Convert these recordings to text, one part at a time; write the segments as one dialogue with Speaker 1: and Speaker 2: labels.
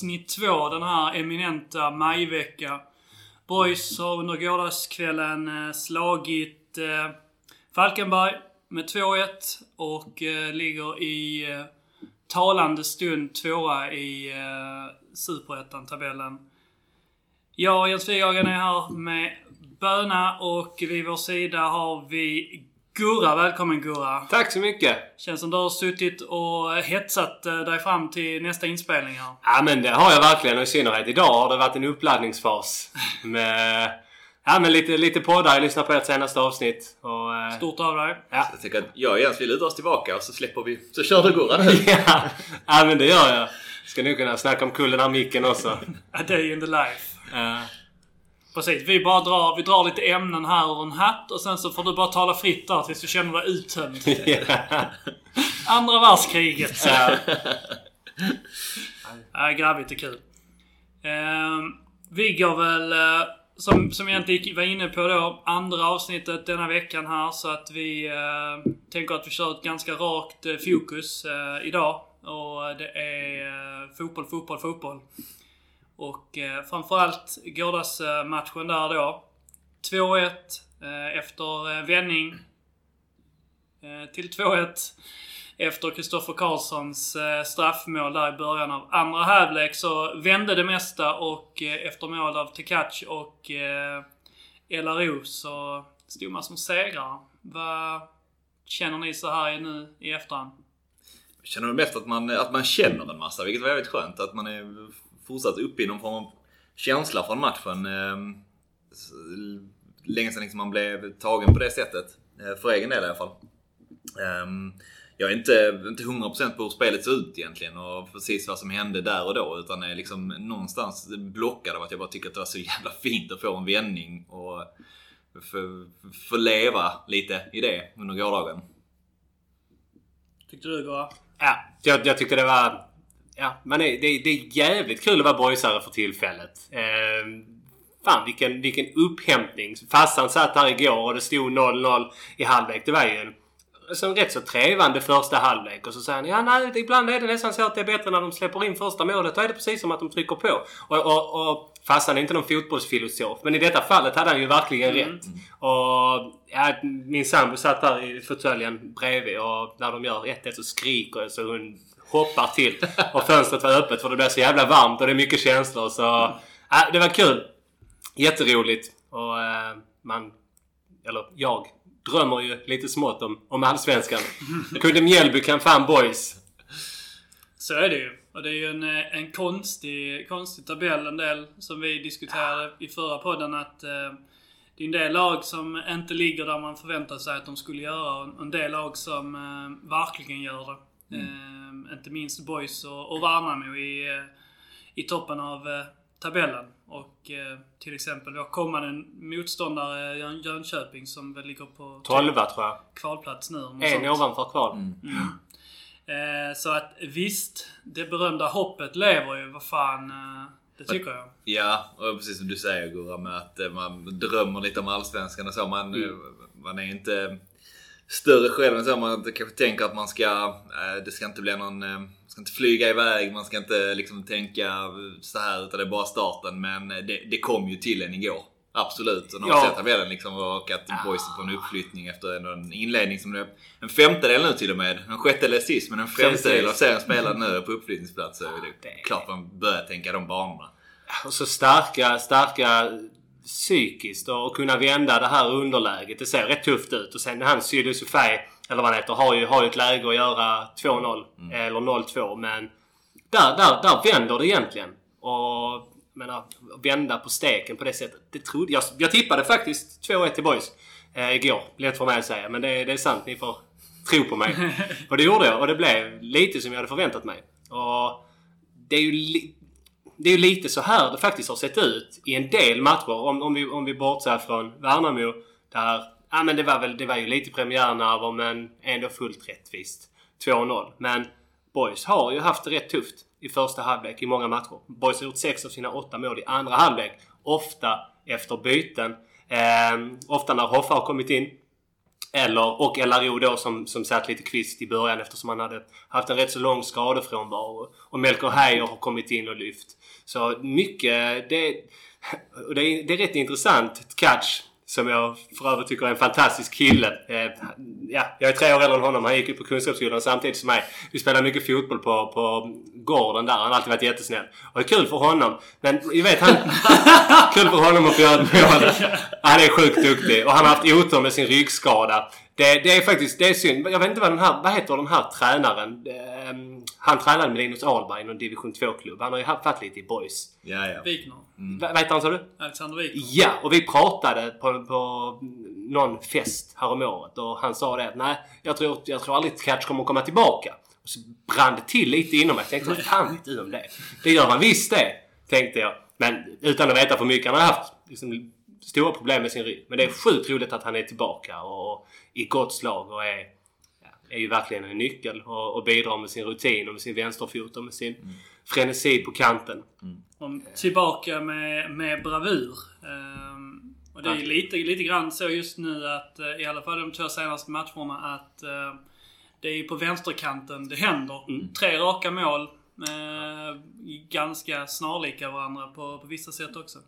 Speaker 1: avsnitt 2 den här eminenta majvecka. Boys har under gårdagskvällen eh, slagit eh, Falkenberg med 2-1 och eh, ligger i talande stund tvåa i Superettan-tabellen. Jag och Jens Wighagen är här med Böna och vid vår sida har vi Gurra. Välkommen Gurra!
Speaker 2: Tack så mycket!
Speaker 1: Känns som du har suttit och hetsat eh, dig fram till nästa inspelning här.
Speaker 2: Ja men det har jag verkligen och i synnerhet idag har det varit en uppladdningsfas. Med ja, men lite, lite poddar. Jag lyssnade på ert senaste avsnitt. Och, eh,
Speaker 1: Stort av dig.
Speaker 2: ja.
Speaker 3: Jag tycker att jag och Jens vi lutar oss tillbaka och så släpper vi. Så kör du Gurra nu.
Speaker 2: ja. ja men det gör jag. Ska nu kunna snacka om kullen här micken också.
Speaker 1: A day in the life.
Speaker 2: Eh,
Speaker 1: Precis. Vi bara drar, vi drar lite ämnen här ur en hatt och sen så får du bara tala fritt där tills du känner dig uttömd.
Speaker 2: ja.
Speaker 1: Andra världskriget.
Speaker 2: Ja.
Speaker 1: Ja, grabbigt är kul. Ehm, vi går väl, eh, som, som jag inte var inne på då, andra avsnittet denna veckan här. Så att vi eh, tänker att vi kör ett ganska rakt eh, fokus eh, idag. Och det är eh, fotboll, fotboll, fotboll. Och eh, framförallt gårdagsmatchen eh, där då. 2-1 eh, efter eh, vändning eh, till 2-1 efter Kristoffer Karlssons eh, straffmål där i början av andra halvlek så vände det mesta och eh, efter mål av Tekac och eh, LRO så stod man som segrare. Vad känner ni så här nu i efterhand?
Speaker 3: Jag känner mest att man, att man känner en massa, vilket var väldigt skönt. Att man är fortsatt uppe i någon form av känsla från matchen. Ehm, Länge sedan liksom man blev tagen på det sättet. Eh, För egen del i alla fall. Ehm, Jag är inte, inte 100% på hur spelet ser ut egentligen och precis vad som hände där och då. Utan är liksom någonstans blockad av att jag bara tycker att det var så jävla fint att få en vändning och få, få leva lite i det under gårdagen.
Speaker 1: Tyckte du Gurra?
Speaker 2: ja. Jag, jag tyckte det var... Ja, men det, det, det är jävligt kul att vara boysare för tillfället. Eh, fan vilken, vilken upphämtning. Fassan satt här igår och det stod 0-0 i halvlek. Det var ju en, en rätt så trevande första halvlek. Och så säger han ja nej, ibland är det nästan så att det är bättre när de släpper in första målet. Då är det precis som att de trycker på. Och, och, och Fassan är inte någon fotbollsfilosof. Men i detta fallet hade han ju verkligen rätt. Och ja, min sambo satt där i fåtöljen bredvid och när de gör 1-1 så skriker jag så hon hoppar till. Och fönstret var öppet för det blev så jävla varmt och det är mycket känslor. Så äh, det var kul. Jätteroligt. Och äh, man, eller jag, drömmer ju lite smått om, om Allsvenskan. Kunde Mjällby kan fan boys.
Speaker 1: Så är det ju. Och det är ju en, eh, en konstig, konstig tabell. En del som vi diskuterade i förra podden att eh, det är en del lag som inte ligger där man förväntar sig att de skulle göra. Och en del lag som eh, verkligen gör det. Eh, inte minst Boys och, och Värnamo i, i toppen av eh, tabellen. Och eh, till exempel vår kommande motståndare Jön- Jönköping som väl ligger på
Speaker 2: 12 tror jag.
Speaker 1: kvalplats nu.
Speaker 2: En
Speaker 1: sånt.
Speaker 2: ovanför kval.
Speaker 1: Eh, så att visst, det berömda hoppet lever ju. Vad fan, eh, det tycker jag.
Speaker 3: Ja, och precis som du säger Gurra med att eh, man drömmer lite om Allsvenskan och så. Man, eh, man är inte större själv än så. Man kanske tänker att man ska, eh, det ska inte bli någon, eh, man ska inte flyga iväg, man ska inte liksom tänka så här utan det är bara starten. Men eh, det, det kom ju till en igår. Absolut. Och när man
Speaker 2: Ja.
Speaker 3: ser tabellen liksom och att Boys är på en uppflyttning efter en, inledning som är en femtedel nu till och med. En sjättedel sist men en femtedel av serien spelad nu på uppflyttningsplats. Så är det,
Speaker 2: Det-
Speaker 3: klart man börjar tänka de banorna.
Speaker 2: Och så starka, starka psykiskt och, kunna vända det här underläget. Det ser rätt tufft ut. Och sen han Sydus eller vad han heter, har ju, har ju ett läge att göra 2-0. Eller 0-2. Men där, där, där vänder det egentligen. Och menar, vända på steken på det sättet. Det trodde jag. Jag tippade faktiskt 2-1 till Boys eh, igår. Lätt för mig att säga, men det, det är sant. Ni får tro på mig. och det gjorde jag och det blev lite som jag hade förväntat mig. Och det är ju det är ju lite så här det faktiskt har sett ut i en del matcher. Om, om, vi, om vi bortser från Värnamo. Där, ja men det var väl, det var ju lite premiärnerver men ändå fullt rättvist. 2-0. Men Boys har ju haft det rätt tufft i första halvlek i många matcher. Boys har gjort sex av sina åtta mål i andra halvlek. Ofta efter byten. Eh, ofta när Hoffa har kommit in. Eller, och LRO då som, som satt lite kvist i början eftersom han hade haft en rätt så lång skadefrånvaro. Och Melker Heier har kommit in och lyft. Så mycket, det, och det, är, det är rätt intressant. Catch som jag för övrigt tycker är en fantastisk kille. Eh, ja, jag är tre år äldre än honom. Han gick ju på Kunskapsskolan samtidigt som mig. Vi spelade mycket fotboll på, på gården där. Han har alltid varit jättesnäll. Och det är kul för honom. Men ni vet han... kul för honom att få göra ett mål. Han är sjukt duktig. Och han har haft otur med sin ryggskada. Det, det, är faktiskt det är synd. Jag vet inte vad den här, vad heter den här tränaren? Um, han tränade med Linus Ahlberg i någon division 2-klubb. Han har ju varit lite i boys.
Speaker 3: Ja, ja.
Speaker 1: Wikner.
Speaker 2: Mm. Vad heter han sa du?
Speaker 1: Alexander Wikner.
Speaker 2: Ja, och vi pratade på, på någon fest häromåret och han sa det att nej, jag tror, jag tror aldrig Catch kommer att komma tillbaka. Och så brann det till lite inom mig. Jag tänkte, vad fan vet du om det? Det gör han visst det, tänkte jag. Men utan att veta för mycket. Han har haft liksom, stora problem med sin rygg. Men det är sjukt roligt att han är tillbaka och i gott slag och är, är ju verkligen en nyckel och, och bidrar med sin rutin och med sin vänsterfot och med sin mm. frenesi på kanten.
Speaker 1: Mm. Tillbaka med, med bravur. Um, och det är lite, lite grann så just nu att, uh, i alla fall de två senaste matcherna, att uh, det är på vänsterkanten det händer. Mm. Tre raka mål. Uh, ganska snarlika varandra på, på vissa sätt också.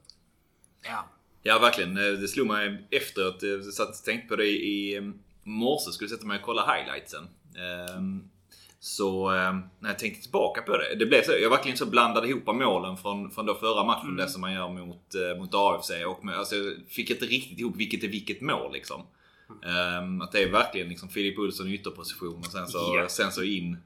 Speaker 3: Ja. Ja, verkligen. Det slog mig efteråt. Jag satt och tänkte på det i morse. Skulle sätta mig och kolla highlightsen. Ehm, så ehm, när jag tänkte tillbaka på det. Det blev så. Jag verkligen så blandade ihop målen från, från då förra matchen. Mm. Det som man gör mot, eh, mot AFC. Och med, alltså, jag fick inte riktigt ihop vilket är vilket mål liksom. Mm. att det är verkligen liksom Filip Olsson i ytterposition och sen så, yeah. sen så in.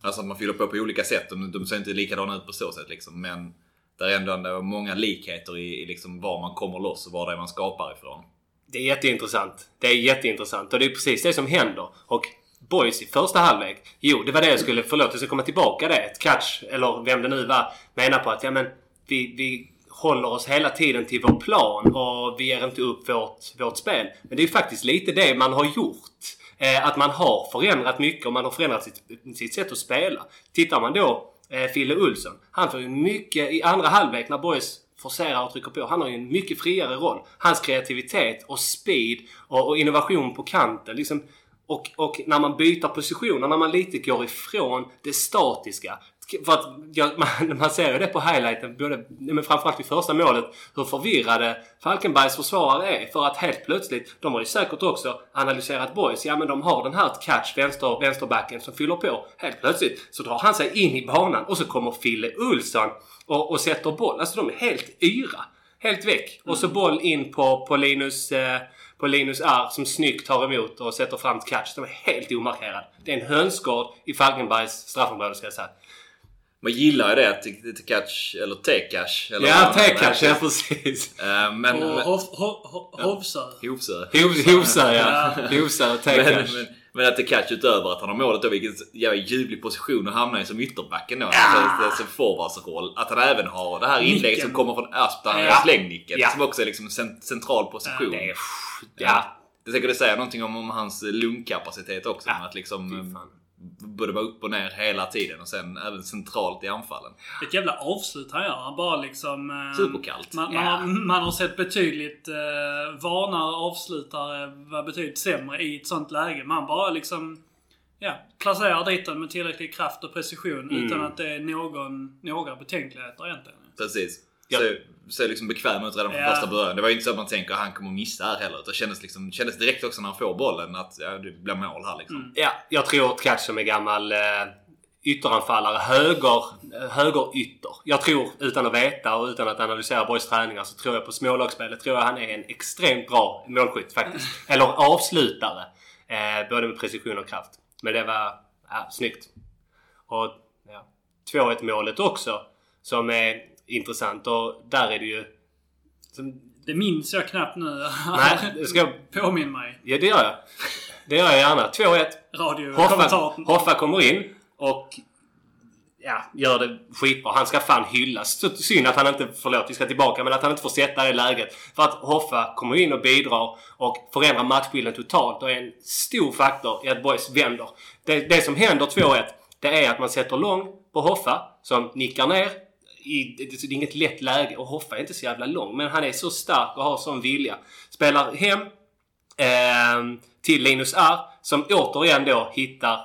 Speaker 3: Alltså att man fyller på på olika sätt. Och de ser inte likadana ut på så sätt liksom. Men där är det var många likheter i, i liksom var man kommer loss och var det är man skapar ifrån.
Speaker 2: Det är jätteintressant. Det är jätteintressant och det är precis det som händer. Och Boys i första halvlek. Jo, det var det jag skulle... Förlåt, jag ska komma tillbaka det. Ett catch, eller vem det nu var, menar på att ja men vi, vi håller oss hela tiden till vår plan och vi ger inte upp vårt, vårt spel. Men det är ju faktiskt lite det man har gjort. Eh, att man har förändrat mycket och man har förändrat sitt, sitt sätt att spela. Tittar man då eh, Fille Olsson. Han får ju mycket i andra halvlek när Boys forcerar och trycker på. Han har ju en mycket friare roll. Hans kreativitet och speed och, och innovation på kanten. Liksom, och, och, när man byter positioner, när man lite går ifrån det statiska. För att ja, man, man ser ju det på highlighten, både, men framförallt i första målet, hur förvirrade Falkenbergs försvarare är. För att helt plötsligt, de har ju säkert också analyserat boys. Ja men de har den här catch, vänster, vänsterbacken som fyller på. Helt plötsligt så drar han sig in i banan och så kommer Fille Olsson och, och sätter boll. Alltså de är helt yra. Helt väck. Mm. Och så mm. boll in på, på Linus eh, på Linus R som snyggt tar emot och sätter fram catch. De är helt omarkerade. Det är en hönsgård i Falkenbergs straffområde ska jag säga.
Speaker 3: Man gillar ju det catch, eller T-cash.
Speaker 2: Ja, T-cash, ja precis.
Speaker 1: Uh, men, Hovsö.
Speaker 3: Hovsö.
Speaker 2: Ja. Hovsö och T-cash.
Speaker 3: Men, men att det catch utöver att han har målet då, vilken jävla ljuvlig position att hamna i som ytterbacken då. Ja. Alltså, som forwardsroll. Att han även har det här inlägget som kommer från Asp där han ja. slängnicket. Ja. Som också är liksom en central position. Ja, det, är, ja. det säkert det säger någonting om, om hans lungkapacitet också. Ja. Att liksom både vara upp och ner hela tiden och sen även centralt i anfallen.
Speaker 1: Ett jävla avslut han gör. Han bara liksom... Eh,
Speaker 3: Superkallt.
Speaker 1: Man, man, har, man, har, sett betydligt eh, vanare avslutare vara betydligt sämre i ett sånt läge. Man bara liksom... Ja, placerar dit den med tillräcklig kraft och precision mm. utan att det är någon, några betänkligheter egentligen.
Speaker 3: Precis. Ja. Så, så liksom bekväm ut redan från ja. första början. Det var ju inte så att man tänker att han kommer missa här heller. Det kändes, liksom, kändes direkt också när han får bollen att ja, det blir mål här liksom. Mm.
Speaker 2: Ja, jag tror att Katch som är gammal eh, ytteranfallare, höger, höger ytter. Jag tror, utan att veta och utan att analysera Borgs träningar, så tror jag på smålagsspelet tror jag han är en extremt bra målskytt faktiskt. Eller avslutare. Eh, både med precision och kraft. Men det var ja, snyggt. Och ja, 2-1 målet också. Som är intressant och där är det ju...
Speaker 1: Som, det minns jag knappt nu.
Speaker 2: Nej, det ska...
Speaker 1: Påminn mig.
Speaker 2: Ja, det gör jag. Det gör jag gärna. 2-1.
Speaker 1: Radio
Speaker 2: Hoffa, Hoffa kommer in och ja, gör det skitbra. Han ska fan hyllas. Synd att han inte, förlåt vi ska tillbaka, men att han inte får sätta det läget. För att Hoffa kommer in och bidrar och förändrar matchbilden totalt och är en stor faktor i att Boys vänder. Det, det som händer 2-1, det är att man sätter lång på Hoffa som nickar ner i, det är inget lätt läge och Hoffa är inte så jävla lång. Men han är så stark och har sån vilja. Spelar hem eh, till Linus R som återigen då hittar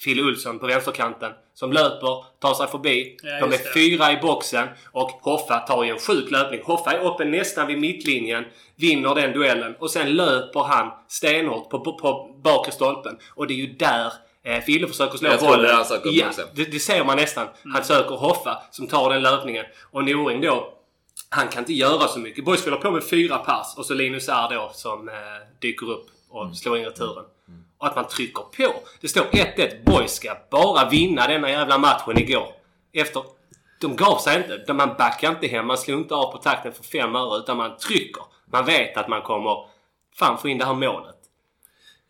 Speaker 2: Fille Olsson på vänsterkanten. Som löper, tar sig förbi.
Speaker 1: Ja,
Speaker 2: De är
Speaker 1: det.
Speaker 2: fyra i boxen och Hoffa tar ju en sjuk löpning. Hoffa är uppe nästan vid mittlinjen, vinner den duellen och sen löper han stenhårt på, på, på bakre stolpen. Och det är ju där eh, Fille försöker slå bollen.
Speaker 3: han söker
Speaker 2: ja, det, det ser man nästan.
Speaker 1: Mm.
Speaker 2: Han söker Hoffa som tar den löpningen. Och Noring då, han kan inte göra så mycket. Boys fyller på med fyra pass och så Linus R då som eh, dyker upp och
Speaker 3: Mm.
Speaker 2: slår in returen. Och att man trycker på. Det står 1-1. Boys ska bara vinna denna jävla matchen igår. Efter... De gav sig inte. Man backar inte hem. Man slår inte av på takten för fem öre utan man trycker. Man vet att man kommer fan få in det här målet.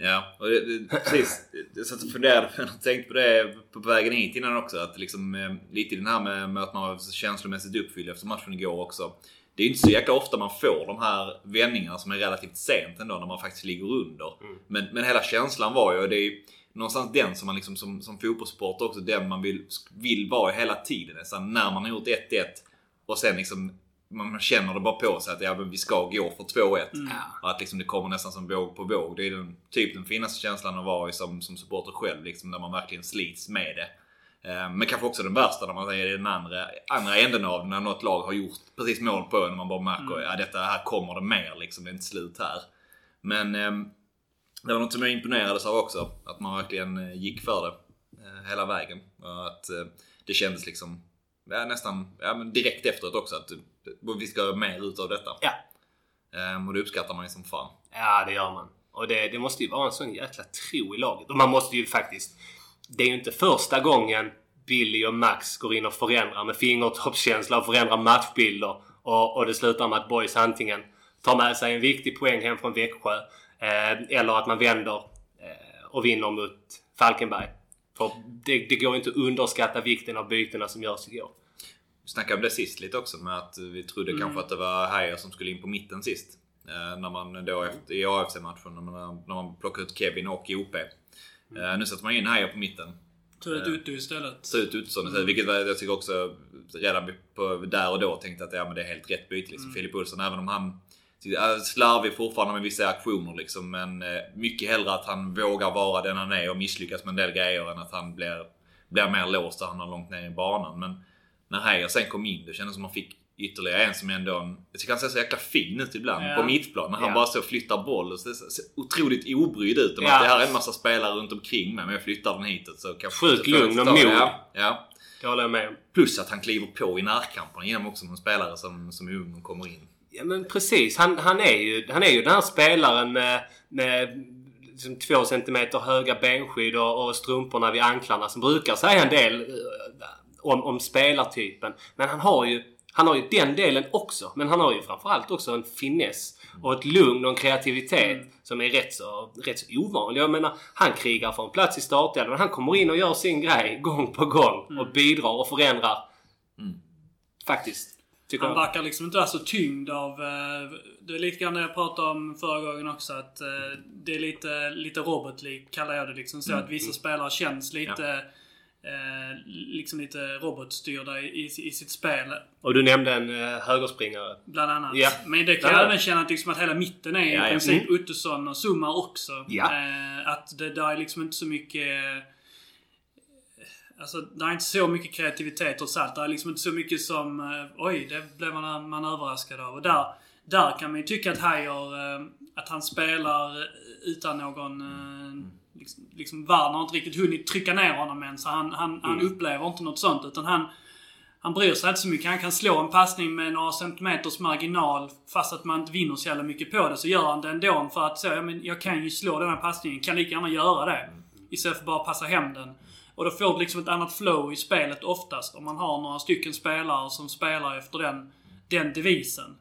Speaker 3: Ja, och det, det, precis. Jag satt och funderade och tänkte på det på vägen hit innan också. Att liksom, eh, lite i den här med, med att man var känslomässigt uppfylld efter matchen igår också. Det är inte så jäkla ofta man får de här vändningarna som är relativt sent ändå när man faktiskt ligger under. Men, men hela känslan var ju, det är ju någonstans den som man liksom som, som fotbollssportare också, den man vill, vill vara hela tiden. Nästan när man har gjort 1-1 och sen liksom man känner det bara på sig att ja, men vi ska gå för 2-1. Och att liksom det kommer nästan som våg på våg. Det är den, typ den finaste känslan att vara i som, som supporter själv. Liksom, när man verkligen slits med det. Eh, Men kanske också den värsta när man är i den andra, andra änden av När något lag har gjort precis mål på en och man bara märker att ja, detta här kommer det mer. Liksom, det är inte slut här. Men ehm, det var något som jag imponerades av också. Att man verkligen eh, gick för det eh, hela vägen. Och att eh, det kändes liksom ja, nästan ja, men direkt efteråt också att eh, vi ska göra mer utav detta.
Speaker 2: Ja.
Speaker 3: Ehm, och det uppskattar man ju som fan.
Speaker 2: Ja, det gör man. Och det, det måste ju vara en sån jäkla tro i laget. Och man måste ju faktiskt... Det är ju inte första gången Billy och Max går in och förändrar med fingertoppskänsla och förändrar matchbilder. Och, och det slutar med att Boys antingen tar med sig en viktig poäng hem från Växjö. Eh, eller att man vänder eh, och vinner mot Falkenberg. För det, det går inte att underskatta vikten av bytena som görs igår.
Speaker 3: Vi snackade om det sist lite också med att vi trodde kanske att det var Heijer som skulle in på mitten sist. Eh, när man då efter, i AFC-matchen när man, när man plockade ut Kevin och OP. Eh, nu sätter man in Heijer på mitten.
Speaker 1: Tog ett Uttu istället.
Speaker 3: Så ut Uttsson istället. Vilket jag tycker också redan på, där och då tänkte att ja, men det är helt rätt byte. Liksom. Filip Olsson, även om han slarvig fortfarande med vissa aktioner liksom. Men eh, mycket hellre att han vågar vara den han är och misslyckas med en del grejer än att han blir, blir mer låst och hamnar långt ner i banan. Men när Heijer sen kom in, det kändes som att man fick ytterligare en som ändå en, jag tycker han ser så jäkla fin ut ibland
Speaker 1: Ja.
Speaker 3: på mittplan. När han
Speaker 2: Ja.
Speaker 3: bara så flyttar boll och ser, ser otroligt obrydd ut. Om
Speaker 2: Ja.
Speaker 3: att det här är en massa spelare runt omkring mig men jag flyttar den hitåt så kanske
Speaker 2: Sjukt lugn och mod.
Speaker 3: Ja, ja.
Speaker 2: Det håller jag med om.
Speaker 3: Plus att han kliver på i närkamperna genom också någon spelare som, som är ung och kommer in.
Speaker 2: Ja men precis. Han, han, är, ju, han är ju den här spelaren med, med liksom två centimeter höga benskydd och, och strumporna vid anklarna som brukar säga en del eh, om, om spelartypen. Men han har ju han har ju den delen också. Men han har ju framförallt också en finess och ett lugn och en kreativitet som är rätt så, rätt så ovanlig. Jag menar, han krigar för en plats i startelvan. Han kommer in och gör sin grej gång på gång och bidrar och förändrar. Faktiskt. Tycker
Speaker 1: Han verkar liksom inte vara så tyngd av... eh, Det är lite grann det jag pratade om förra gången också. Att eh, det är lite, lite robotlikt kallar jag det. Liksom så att vissa spelare känns lite... Eh, liksom lite robotstyrda i, i, i sitt spel.
Speaker 2: Och du nämnde en eh, högerspringare.
Speaker 1: Bland annat.
Speaker 2: Ja.
Speaker 1: Men det kan
Speaker 2: Ja,
Speaker 1: jag
Speaker 2: ja.
Speaker 1: även känna att, liksom att hela mitten är i
Speaker 3: Ja, ja.
Speaker 1: princip
Speaker 2: Mm.
Speaker 1: Uttusson och Summa också.
Speaker 2: Ja.
Speaker 1: Eh, att det där är liksom inte så mycket... eh, Alltså, det är inte så mycket kreativitet trots allt. Det är liksom inte så mycket som... eh, Oj, det blev man, man överraskad av. Och där, där kan man ju tycka att Heijer... eh, Att han spelar utan någon... eh, Liksom, liksom Werner har inte riktigt hunnit trycka ner honom än. Så han, han, han upplever inte något sånt. Utan han... Han bryr sig inte så mycket. Han kan slå en passning med några centimeters marginal fast att man inte vinner så jävla mycket på det. Så gör han det ändå för att så, ja, men jag kan ju slå den här passningen. Kan lika gärna göra det. Istället för bara passa hem den. Och då får du liksom ett annat flow i spelet oftast. Om man har några stycken spelare som spelar efter den, den devisen.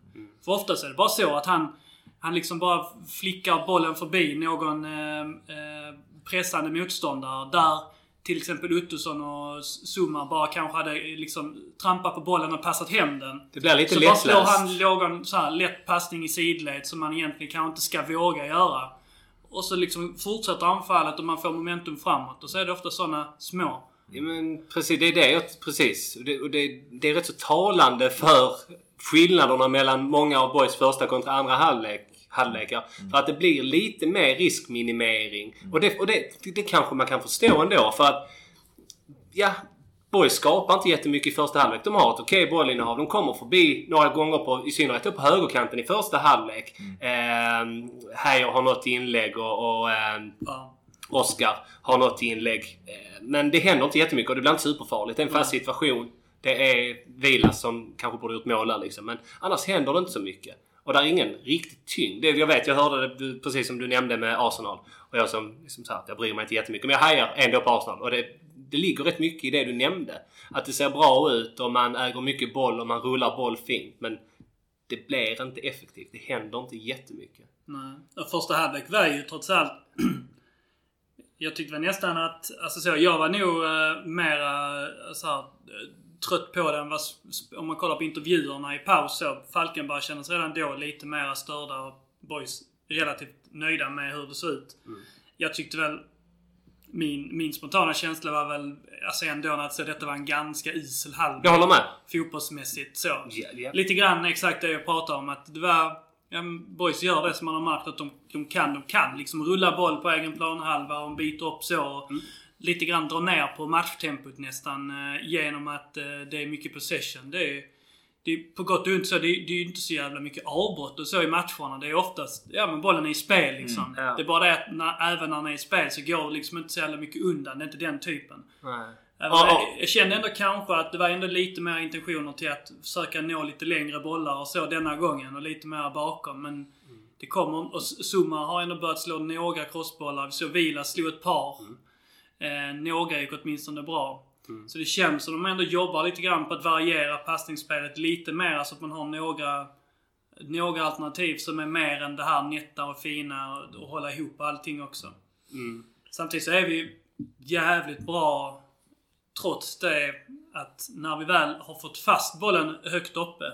Speaker 1: För oftast är det bara så att han, han liksom bara flickar bollen förbi någon eh, eh, pressande motståndare. Där till exempel Uttusson och Summa bara kanske hade liksom trampat på bollen och passat hem den.
Speaker 2: Det blir lite
Speaker 1: Så bara slår
Speaker 2: lättläst.
Speaker 1: han någon så här lätt passning i sidled som man egentligen kanske inte ska våga göra. Och så liksom fortsätter anfallet och man får momentum framåt. Och så är det ofta sådana små
Speaker 2: Ja, men precis, det är det jag, precis. Och det, och det, det är rätt så talande för skillnaderna mellan många av Boys första kontra andra halvlek, halvlekar. För att det blir lite mer riskminimering. Och, det, och det, det kanske man kan förstå ändå för att ja, Boys skapar inte jättemycket i första halvlek. De har ett okej bollinnehav. De kommer förbi några gånger på, i synnerhet upp på högerkanten i första halvlek. Mm. Eh, Heijer har något inlägg och, och eh,
Speaker 1: Ja.
Speaker 2: Oscar har något inlägg. Eh, Men det händer inte jättemycket och det blir inte superfarligt. Det är en fast situation. Det är Vilas som kanske borde gjort mål där liksom. Men annars händer det inte så mycket. Och där är ingen riktig tyngd. Det, jag vet, jag hörde det precis som du nämnde med Arsenal. Och jag som liksom sa att jag bryr mig inte jättemycket. Men jag hajar ändå på Arsenal. Och det, det ligger rätt mycket i det du nämnde. Att det ser bra ut och man äger mycket boll och man rullar boll fint. Men det blir inte effektivt. Det händer inte jättemycket.
Speaker 1: Nej. Och första halvlek var ju trots allt... jag tyckte väl nästan att... Alltså så, jag var nog uh, mera uh, så här, eh, trött på den. Om man kollar på intervjuerna i paus så. Falkenberg kändes redan då lite mera störda och Boys relativt nöjda med hur det såg ut. Jag tyckte väl... Min, min spontana känsla var väl alltså ändå att så, detta var en ganska usel halvlek.
Speaker 2: Jag håller med.
Speaker 1: Fotbollsmässigt så.
Speaker 2: Ja, ja.
Speaker 1: Lite grann exakt det jag pratade om. Att det var... Ja, boys gör det som man har märkt att de, de kan. De kan liksom rulla boll på egen planhalva och byta upp så.
Speaker 2: Mm.
Speaker 1: Lite grann dra ner på matchtempot nästan eh, genom att eh, det är mycket possession. Det är, det är på gott och ont så. Det är, ju inte så jävla mycket avbrott och så i matcherna. Det är oftast... Ja men bollen är i spel liksom.
Speaker 2: Mm, ja.
Speaker 1: Det är bara det att när, även när den är i spel så går det liksom inte så jävla mycket undan. Det är inte den typen.
Speaker 2: Nej.
Speaker 1: Även om
Speaker 2: ja.
Speaker 1: jag, kände ändå kanske att det var ändå lite mer intentioner till att försöka nå lite längre bollar och så denna gången och lite mer bakom. Men det kommer. Och Zuma har ändå börjat slå några crossbollar. Vi såg Vila slå ett par. Eh, några gick åtminstone bra. Så det känns som de ändå jobbar lite grann på att variera passningsspelet lite mer så att man har några några alternativ som är mer än det här nätta och fina och, och hålla ihop allting också.
Speaker 2: Mm.
Speaker 1: Samtidigt så är vi jävligt bra trots det att när vi väl har fått fast bollen högt uppe,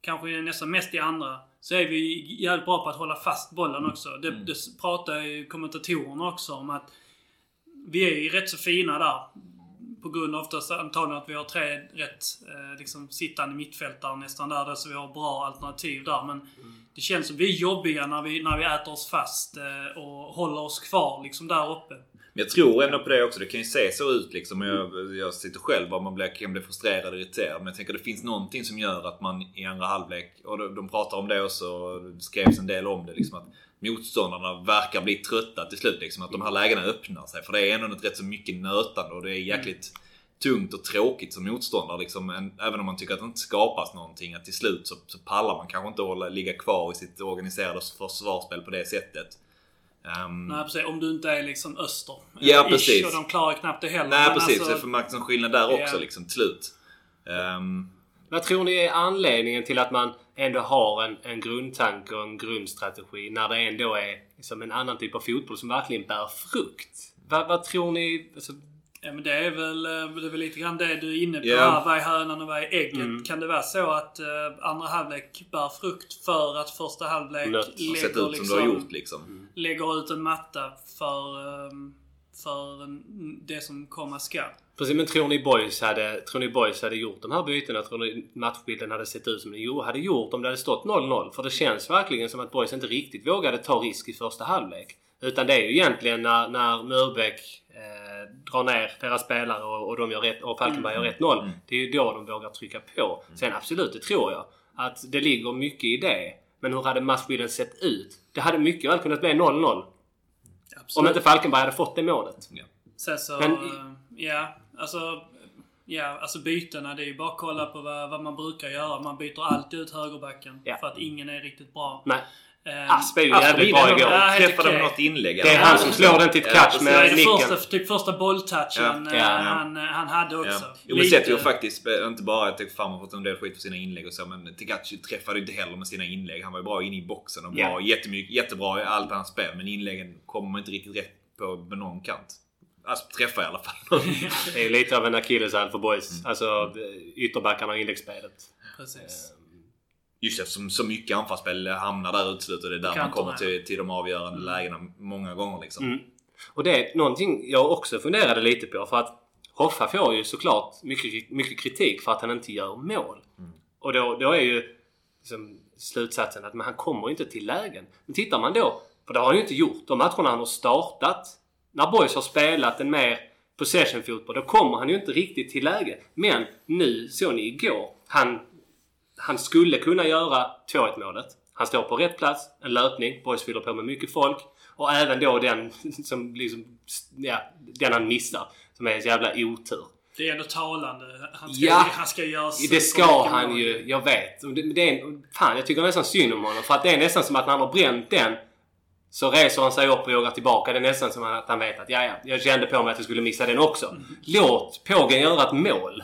Speaker 1: kanske nästan mest i andra, så är vi jävligt bra på att hålla fast bollen också. Det, det pratar ju kommentatorerna också om att vi är ju rätt så fina där. På grund av oftast antagligen att vi har tre rätt eh, liksom, sittande mittfältare nästan där, så vi har bra alternativ där. Men det känns som vi är jobbiga när vi, när vi äter oss fast eh, och håller oss kvar liksom där uppe.
Speaker 3: Men jag tror ändå på det också. Det kan ju se så ut liksom. Jag, jag sitter själv och man blir, kan bli frustrerad och irriterad. Men jag tänker det finns någonting som gör att man i andra halvlek, och de, de pratar om det också, och det skrevs en del om det. Liksom, att motståndarna verkar bli trötta till slut. Liksom, att de här lägena öppnar sig. För det är ändå något rätt så mycket nötande och det är jäkligt tungt och tråkigt som motståndare. Liksom, en, även om man tycker att det inte skapas någonting. Att till slut så, så pallar man kanske inte hålla, ligga kvar i sitt organiserade försvarsspel på det sättet. Ehm,
Speaker 1: Nej precis, om du inte är liksom öster.
Speaker 3: Ja,
Speaker 1: Ish,
Speaker 3: precis.
Speaker 1: Och de klarar knappt det heller.
Speaker 3: Nej
Speaker 1: Men
Speaker 3: precis,
Speaker 1: alltså,
Speaker 3: det får märkas en skillnad där också
Speaker 1: Ja.
Speaker 3: liksom till slut. Ehm,
Speaker 2: Vad tror ni är anledningen till att man ändå har en, en grundtanke och en grundstrategi när det ändå är liksom en annan typ av fotboll som verkligen bär frukt? Vad, vad tror ni? Alltså,
Speaker 1: Ja men det är väl, eh, det är väl lite grann det du är inne på
Speaker 3: Ja.
Speaker 1: här. Vad är hönan och vad är ägget?
Speaker 2: Mm.
Speaker 1: Kan det vara så att eh, andra halvlek bär frukt för att första halvlek
Speaker 3: sett
Speaker 1: lägger,
Speaker 3: ut som
Speaker 1: liksom,
Speaker 3: du har gjort liksom.
Speaker 1: lägger ut en matta för, eh, för det som komma skall?
Speaker 2: precis, men tror ni Boys hade, tror ni Boys hade gjort de här bytena? Tror ni matchbilden hade sett ut som den hade gjort om det hade stått 0-0? För det känns verkligen som att Boys inte riktigt vågade ta risk i första halvlek. Utan det är ju egentligen när, när Murbeck eh, drar ner deras spelare och, och de gör rätt, och Falkenberg gör 1-0. Det är ju då de vågar trycka på. Sen absolut, det tror jag. Att det ligger mycket i det. Men hur hade matchbilden sett ut? Det hade mycket väl kunnat bli 0-0. Om inte Falkenberg hade fått det målet.
Speaker 3: Ja.
Speaker 1: Sen så,
Speaker 2: Men-
Speaker 1: eh, ja, alltså, ja, alltså bytena. Det är ju bara att kolla på vad, vad man brukar göra. Man byter alltid ut högerbacken.
Speaker 2: Ja.
Speaker 1: För att ingen är riktigt bra.
Speaker 2: Nej.
Speaker 1: Eh,
Speaker 2: Asp är ju jävligt bra igår.
Speaker 3: Träffade med något inlägg.
Speaker 2: Det är han som slår den till ett catch
Speaker 1: det är
Speaker 2: med
Speaker 1: det
Speaker 2: nicken.
Speaker 1: första, typ första bolltouchen
Speaker 2: Ja,
Speaker 1: eh,
Speaker 2: ja, ja.
Speaker 1: Han, eh, han hade också.
Speaker 3: Ja. Jo men sett ju faktiskt, inte bara att Fan har fått en del skit för sina inlägg och så men Tegachi träffade inte heller med sina inlägg. Han var ju bra inne i boxen och bra,
Speaker 2: Ja.
Speaker 3: jättemycket, jättebra i allt hans spel. Men inläggen kommer inte riktigt rätt på med någon kant. Asp träffar i alla fall.
Speaker 2: Det är lite av en akilleshäl för boys. Alltså ytterbackarna och inläggsspelet.
Speaker 1: Precis.
Speaker 3: Just eftersom så mycket anfallsspel hamnar där ute och det är där man kommer till, till de avgörande
Speaker 1: Mm.
Speaker 3: lägena många gånger liksom.
Speaker 2: Mm. Och det är någonting jag också funderade lite på. För att Hoffa får ju såklart mycket, mycket kritik för att han inte gör mål. Och då, då är ju liksom slutsatsen att men han kommer inte till lägen. Men tittar man då, för det har han ju inte gjort. De matcherna han har startat, när Boys har spelat en mer possession fotboll, då kommer han ju inte riktigt till läge. Men nu, såg ni igår, han, han skulle kunna göra 2-1 målet. Han står på rätt plats, en löpning, Boys fyller på med mycket folk. Och även då den som liksom, ja, den han missar. Som är en jävla otur.
Speaker 1: Det är ändå talande. Han ska,
Speaker 2: Ja,
Speaker 1: han ska göra
Speaker 2: Det ska han
Speaker 1: mål.
Speaker 2: ju, jag vet. Det, det är, fan, jag tycker nästan synd om honom. För att det är nästan som att när han har bränt den så reser han sig upp och joggar tillbaka. Det är nästan som att han vet att ja, ja, jag kände på mig att jag skulle missa den också. Låt Pågen göra ett mål.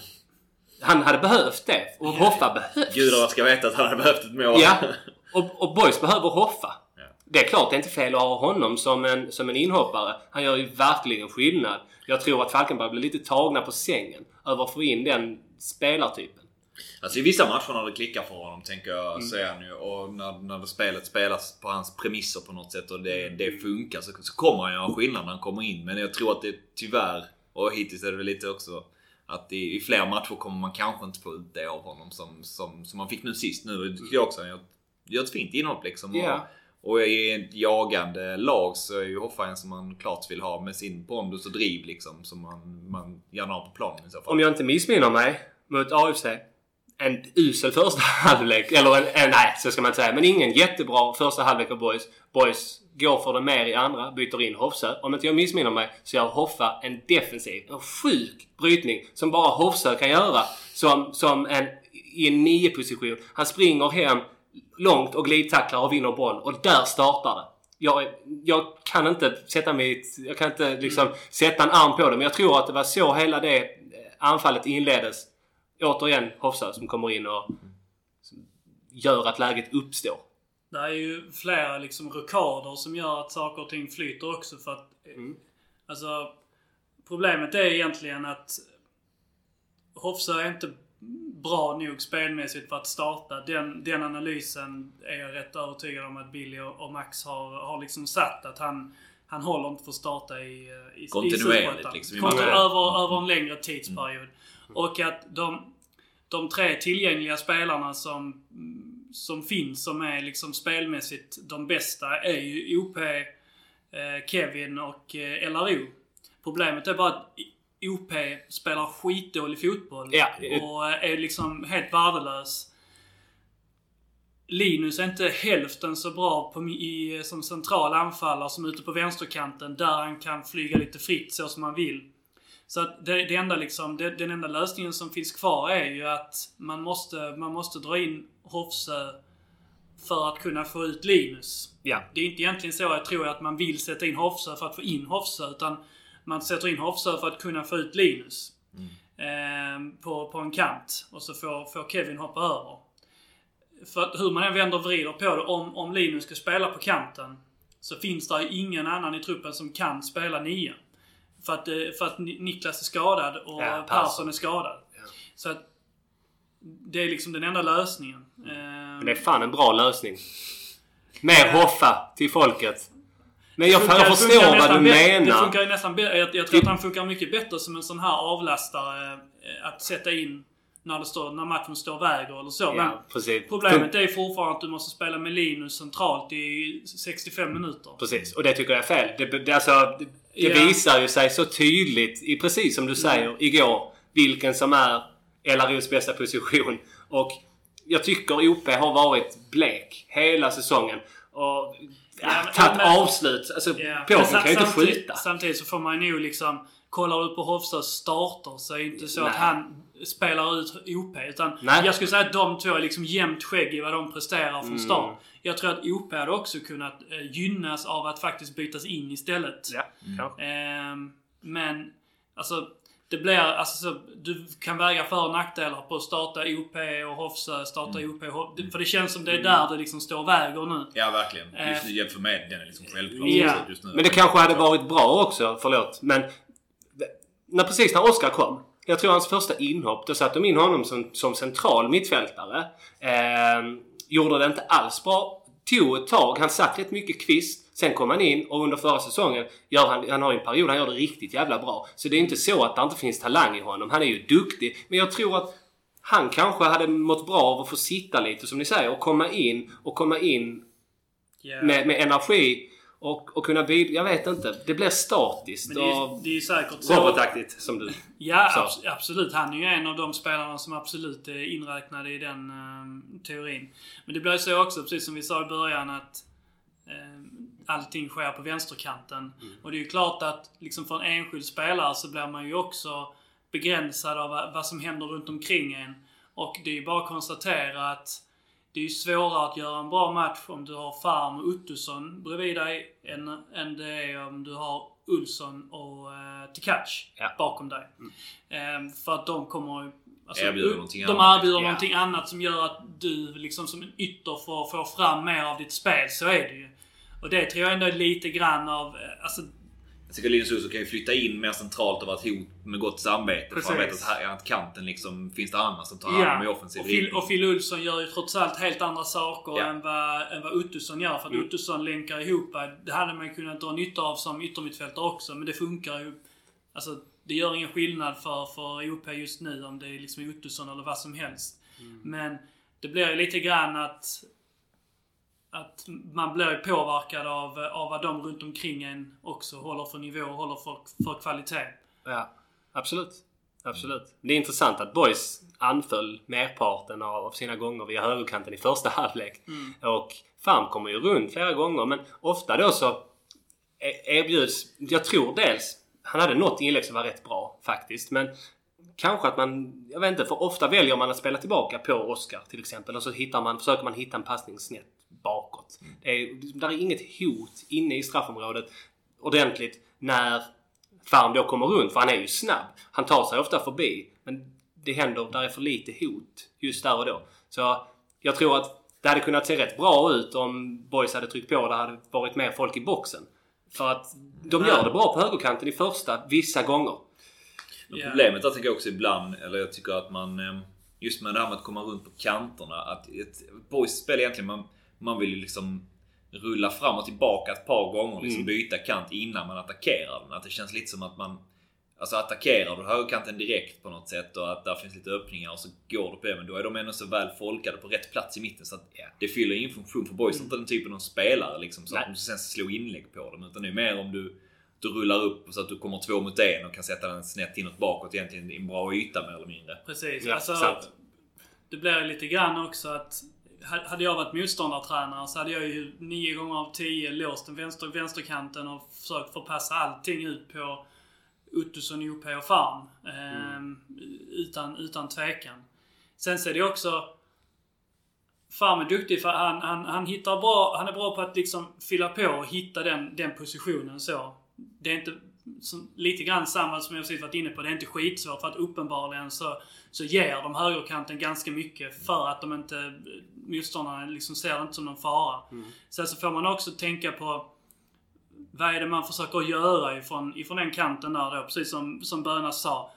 Speaker 2: Han hade behövt det. Och Hoffa behövs.
Speaker 3: Gudarna ska veta att han hade behövt ett mål.
Speaker 2: Ja. Och, och Boys behöver Hoffa.
Speaker 3: Ja.
Speaker 2: Det är klart det är inte fel att ha honom som en, som en inhoppare. Han gör ju verkligen skillnad. Jag tror att Falkenberg blir lite tagna på sängen över att få in den spelartypen.
Speaker 3: Alltså i vissa matcher när det klickar för honom tänker jag
Speaker 2: Mm.
Speaker 3: säger han ju. Och när, när det spelet spelas på hans premisser på något sätt och det, det funkar så, så kommer han göra skillnad när han kommer in. Men jag tror att det tyvärr, och hittills är det väl lite också att i, i fler matcher kommer man kanske inte få ut det av honom som, som, som man fick nu sist. Nu tycker jag också han gör, gör ett fint inhopp liksom. Och, och i ett jagande lag så är ju Hoffa en som man klart vill ha med sin pondus och driv liksom. Som man, man gärna har på planen i så fall.
Speaker 2: Om jag inte missminner mig mot AFC. En usel första halvlek. Eller en, en, nej, så ska man inte säga. Men ingen jättebra första halvlek av Boys. Boys går för det mer i andra, byter in Hofsö. Om inte jag missminner mig så gör Hoffa en defensiv, en sjuk brytning som bara Hofsö kan göra. Som, som en, i en nio position. Han springer hem långt och glidtacklar och vinner boll. Och där startar det. Jag, jag kan inte sätta mig, jag kan inte liksom sätta en arm på det. Men jag tror att det var så hela det eh, anfallet inleddes. Återigen Hofsö som kommer in och gör att läget uppstår.
Speaker 1: Det är ju flera liksom rockader som gör att saker och ting flyter också för att...
Speaker 2: Mm.
Speaker 1: Alltså... Problemet är egentligen att Hofsö är inte bra nog spelmässigt för att starta. Den, den analysen är jag rätt övertygad om att Billy och, Max har, har liksom satt. Att han, han håller inte för att starta i, eh, i, i
Speaker 3: Kontinuerligt,
Speaker 1: Superettan.
Speaker 3: liksom, i
Speaker 2: matcher.
Speaker 1: över, över en längre tidsperiod. Och att de, de tre tillgängliga spelarna som, som finns, som är liksom spelmässigt de bästa, är ju OP, eh, Kevin och eh, LRO. Problemet är bara att OP spelar skitdålig fotboll
Speaker 2: Ja.
Speaker 1: och eh, är liksom helt värdelös. Linus är inte hälften så bra på, i, som central anfallare som ute på vänsterkanten där han kan flyga lite fritt så som han vill. Så att det, det enda liksom, det, den enda lösningen som finns kvar är ju att man måste, man måste dra in Hofsö för att kunna få ut Linus.
Speaker 2: Ja.
Speaker 1: Det är inte egentligen så jag tror att man vill sätta in Hofsö för att få in Hofsö utan man sätter in Hofsö för att kunna få ut Linus. Eh, på, på en kant. Och så får, får Kevin hoppa över. För att hur man än vänder och vrider på det, om, om Linus ska spela på kanten så finns det ju ingen annan i truppen som kan spela nia. För att, eh, för att Ni- Niklas är skadad och
Speaker 2: Ja,
Speaker 1: Persson är skadad. Så att det är liksom den enda lösningen. Eh,
Speaker 2: Men det är fan en bra lösning. Mer Hoffa till folket. Men jag,
Speaker 1: funkar-
Speaker 2: jag förstår vad du
Speaker 1: bä- Det
Speaker 2: menar.
Speaker 1: funkar ju nästan bä- jag, jag tror att han funkar mycket bättre som en sån här avlastare. eh, Att sätta in när, det står, när matchen står och väger eller så.
Speaker 2: Ja,
Speaker 1: problemet är fortfarande att du måste spela med Linus centralt i 65 minuter.
Speaker 2: Precis, och det tycker jag är fel. Det, det, alltså, det,
Speaker 1: Ja.
Speaker 2: visar ju sig så tydligt, i precis som du säger, igår, vilken som är LROs bästa position. Och jag tycker OP har varit blek hela säsongen. Och ja, tagit
Speaker 1: men-
Speaker 2: avslut. Alltså,
Speaker 1: men sa-
Speaker 2: kan ju inte skjuta.
Speaker 1: Samtidigt så får man ju liksom... Kollar du på Hofstads starter så är det inte så att
Speaker 2: Nej.
Speaker 1: han spelar ut OP. Utan
Speaker 2: Nej.
Speaker 1: jag skulle säga att de två är liksom jämnt skägg i vad de presterar från
Speaker 2: Mm.
Speaker 1: Jag tror att OP hade också kunnat eh, gynnas av att faktiskt bytas in istället.
Speaker 2: Ja, kanske.
Speaker 1: Ehm, men, alltså... Det blir, alltså så, du kan väga för och nackdelar på att starta OP och Hofsö, starta
Speaker 2: Mm.
Speaker 1: OP För det känns som det är där det liksom står och väger nu.
Speaker 3: Ja, verkligen. Just
Speaker 1: Eh,
Speaker 3: nu jämfört med den är liksom självklar.
Speaker 1: Ja.
Speaker 3: Just nu.
Speaker 2: Men det kanske hade varit bra också, förlåt. Men när, precis när Oskar kom. Jag tror hans första inhopp, då satte de in honom som, som central mittfältare. Eh, gjorde det inte alls bra. tog ett tag. Han satt rätt mycket kvist. Sen kom han in och under förra säsongen gör han, han har ju en period han gör det riktigt jävla bra. Så det är inte så att det inte finns talang i honom. Han är ju duktig. Men jag tror att han kanske hade mått bra av att få sitta lite som ni säger och komma in och komma in
Speaker 1: Yeah.
Speaker 2: med, med energi och, och kunna bidra. Jag vet inte. Det blir statiskt
Speaker 1: Men det är, det är säkert så.
Speaker 2: robotaktigt som du
Speaker 1: Ja,
Speaker 2: sa.
Speaker 1: abs- absolut. Han är ju en av de spelarna som absolut är inräknade i den eh, teorin. Men det blir så också, precis som vi sa i början, att eh, allting sker på vänsterkanten.
Speaker 2: Mm.
Speaker 1: Och det är ju klart att liksom för en enskild spelare så blir man ju också begränsad av vad vad som händer runt omkring en. Och det är ju bara att konstatera att det är ju svårare att göra en bra match om du har Farm och Ottosson bredvid dig än, än det är om du har Olsson och eh, Tkac
Speaker 2: Ja.
Speaker 1: bakom dig. Eh, för att de kommer alltså,
Speaker 3: Erbjuder någonting
Speaker 1: De
Speaker 3: annat.
Speaker 1: erbjuder
Speaker 2: Ja.
Speaker 1: någonting annat som gör att du liksom som en ytter får, får fram mer av ditt spel. Så är det ju. Och det tror jag ändå är lite grann av... eh, Alltså,
Speaker 3: Tycker Linus Olsson kan ju flytta in mer centralt och vara ett hot med gott samvete. För han vet
Speaker 1: Precis.
Speaker 3: att här i kanten liksom finns det andra som tar hand om i
Speaker 1: Ja,
Speaker 3: offensiv
Speaker 1: och Phil, och Phil Olsson gör ju trots allt helt andra saker
Speaker 3: Ja.
Speaker 1: än, vad, än vad Ottosson gör. För att
Speaker 2: Mm.
Speaker 1: Ottosson länkar ihop. Det hade man ju kunnat dra nytta av som yttermittfältare också. Men det funkar ju. Alltså, det gör ingen skillnad för, för OP just nu om det är liksom Ottosson eller vad som helst.
Speaker 2: Mm.
Speaker 1: Men det blir ju lite grann att att man blir påverkad av, av vad de runt omkring en också håller för nivå och håller för, för kvalitet.
Speaker 2: Ja, absolut. Absolut. Det är intressant att Boys anföll merparten av, av sina gånger via högerkanten i första halvlek. Och Farm kommer ju runt flera gånger men ofta då så e- erbjuds... Jag tror dels... Han hade något inlägg som var rätt bra faktiskt men Kanske att man, jag vet inte, för ofta väljer man att spela tillbaka på Oscar till exempel och så hittar man, försöker man hitta en passning snett bakåt. Det är, liksom, där är inget hot inne i straffområdet ordentligt när Farm då kommer runt, för han är ju snabb. Han tar sig ofta förbi. Men det händer, där är för lite hot just där och då. Så jag tror att det hade kunnat se rätt bra ut om Boys hade tryckt på och det hade varit mer folk i boxen. För att de gör det bra på högerkanten i första, vissa gånger.
Speaker 3: Men Problemet där tycker jag också ibland, eller jag tycker att man... Eh, just med det här med att komma runt på kanterna. Att ett boys spel egentligen, man, man vill ju liksom rulla fram och tillbaka ett par gånger. Liksom
Speaker 2: Mm.
Speaker 3: byta kant innan man attackerar den. Att det känns lite som att man... Alltså attackerar du högerkanten direkt på något sätt och att där finns lite öppningar och så går du på det. Men då är de ändå så väl folkade på rätt plats i mitten så att det fyller ingen funktion för boys. Inte den typen av spelare liksom. Så att de sen ska slå inlägg på dem. Utan det är mer om du du rullar upp så att du kommer två mot en och kan sätta den snett inåt bakåt egentligen i en bra yta mer eller mindre.
Speaker 1: Precis.
Speaker 2: Ja,
Speaker 1: alltså, det blir lite grann också att hade jag varit motståndartränare så hade jag ju nio gånger av tio låst den vänster, vänsterkanten och försökt förpassa allting ut på Ottosson, OP och Farm. Ehm, utan, utan tvekan. Sen så är det också Farm är duktig för han, han, han hittar bra, han är bra på att liksom fylla på och hitta den, den positionen så. Det är inte som, lite grann samma som jag precis varit inne på. Det är inte skitsvårt för att uppenbarligen så, så ger de högerkanten ganska mycket för att de inte, motståndarna liksom ser det inte som någon fara. Sen så får man också tänka på vad är det man försöker göra ifrån, ifrån den kanten där då, precis som, som Böna sa.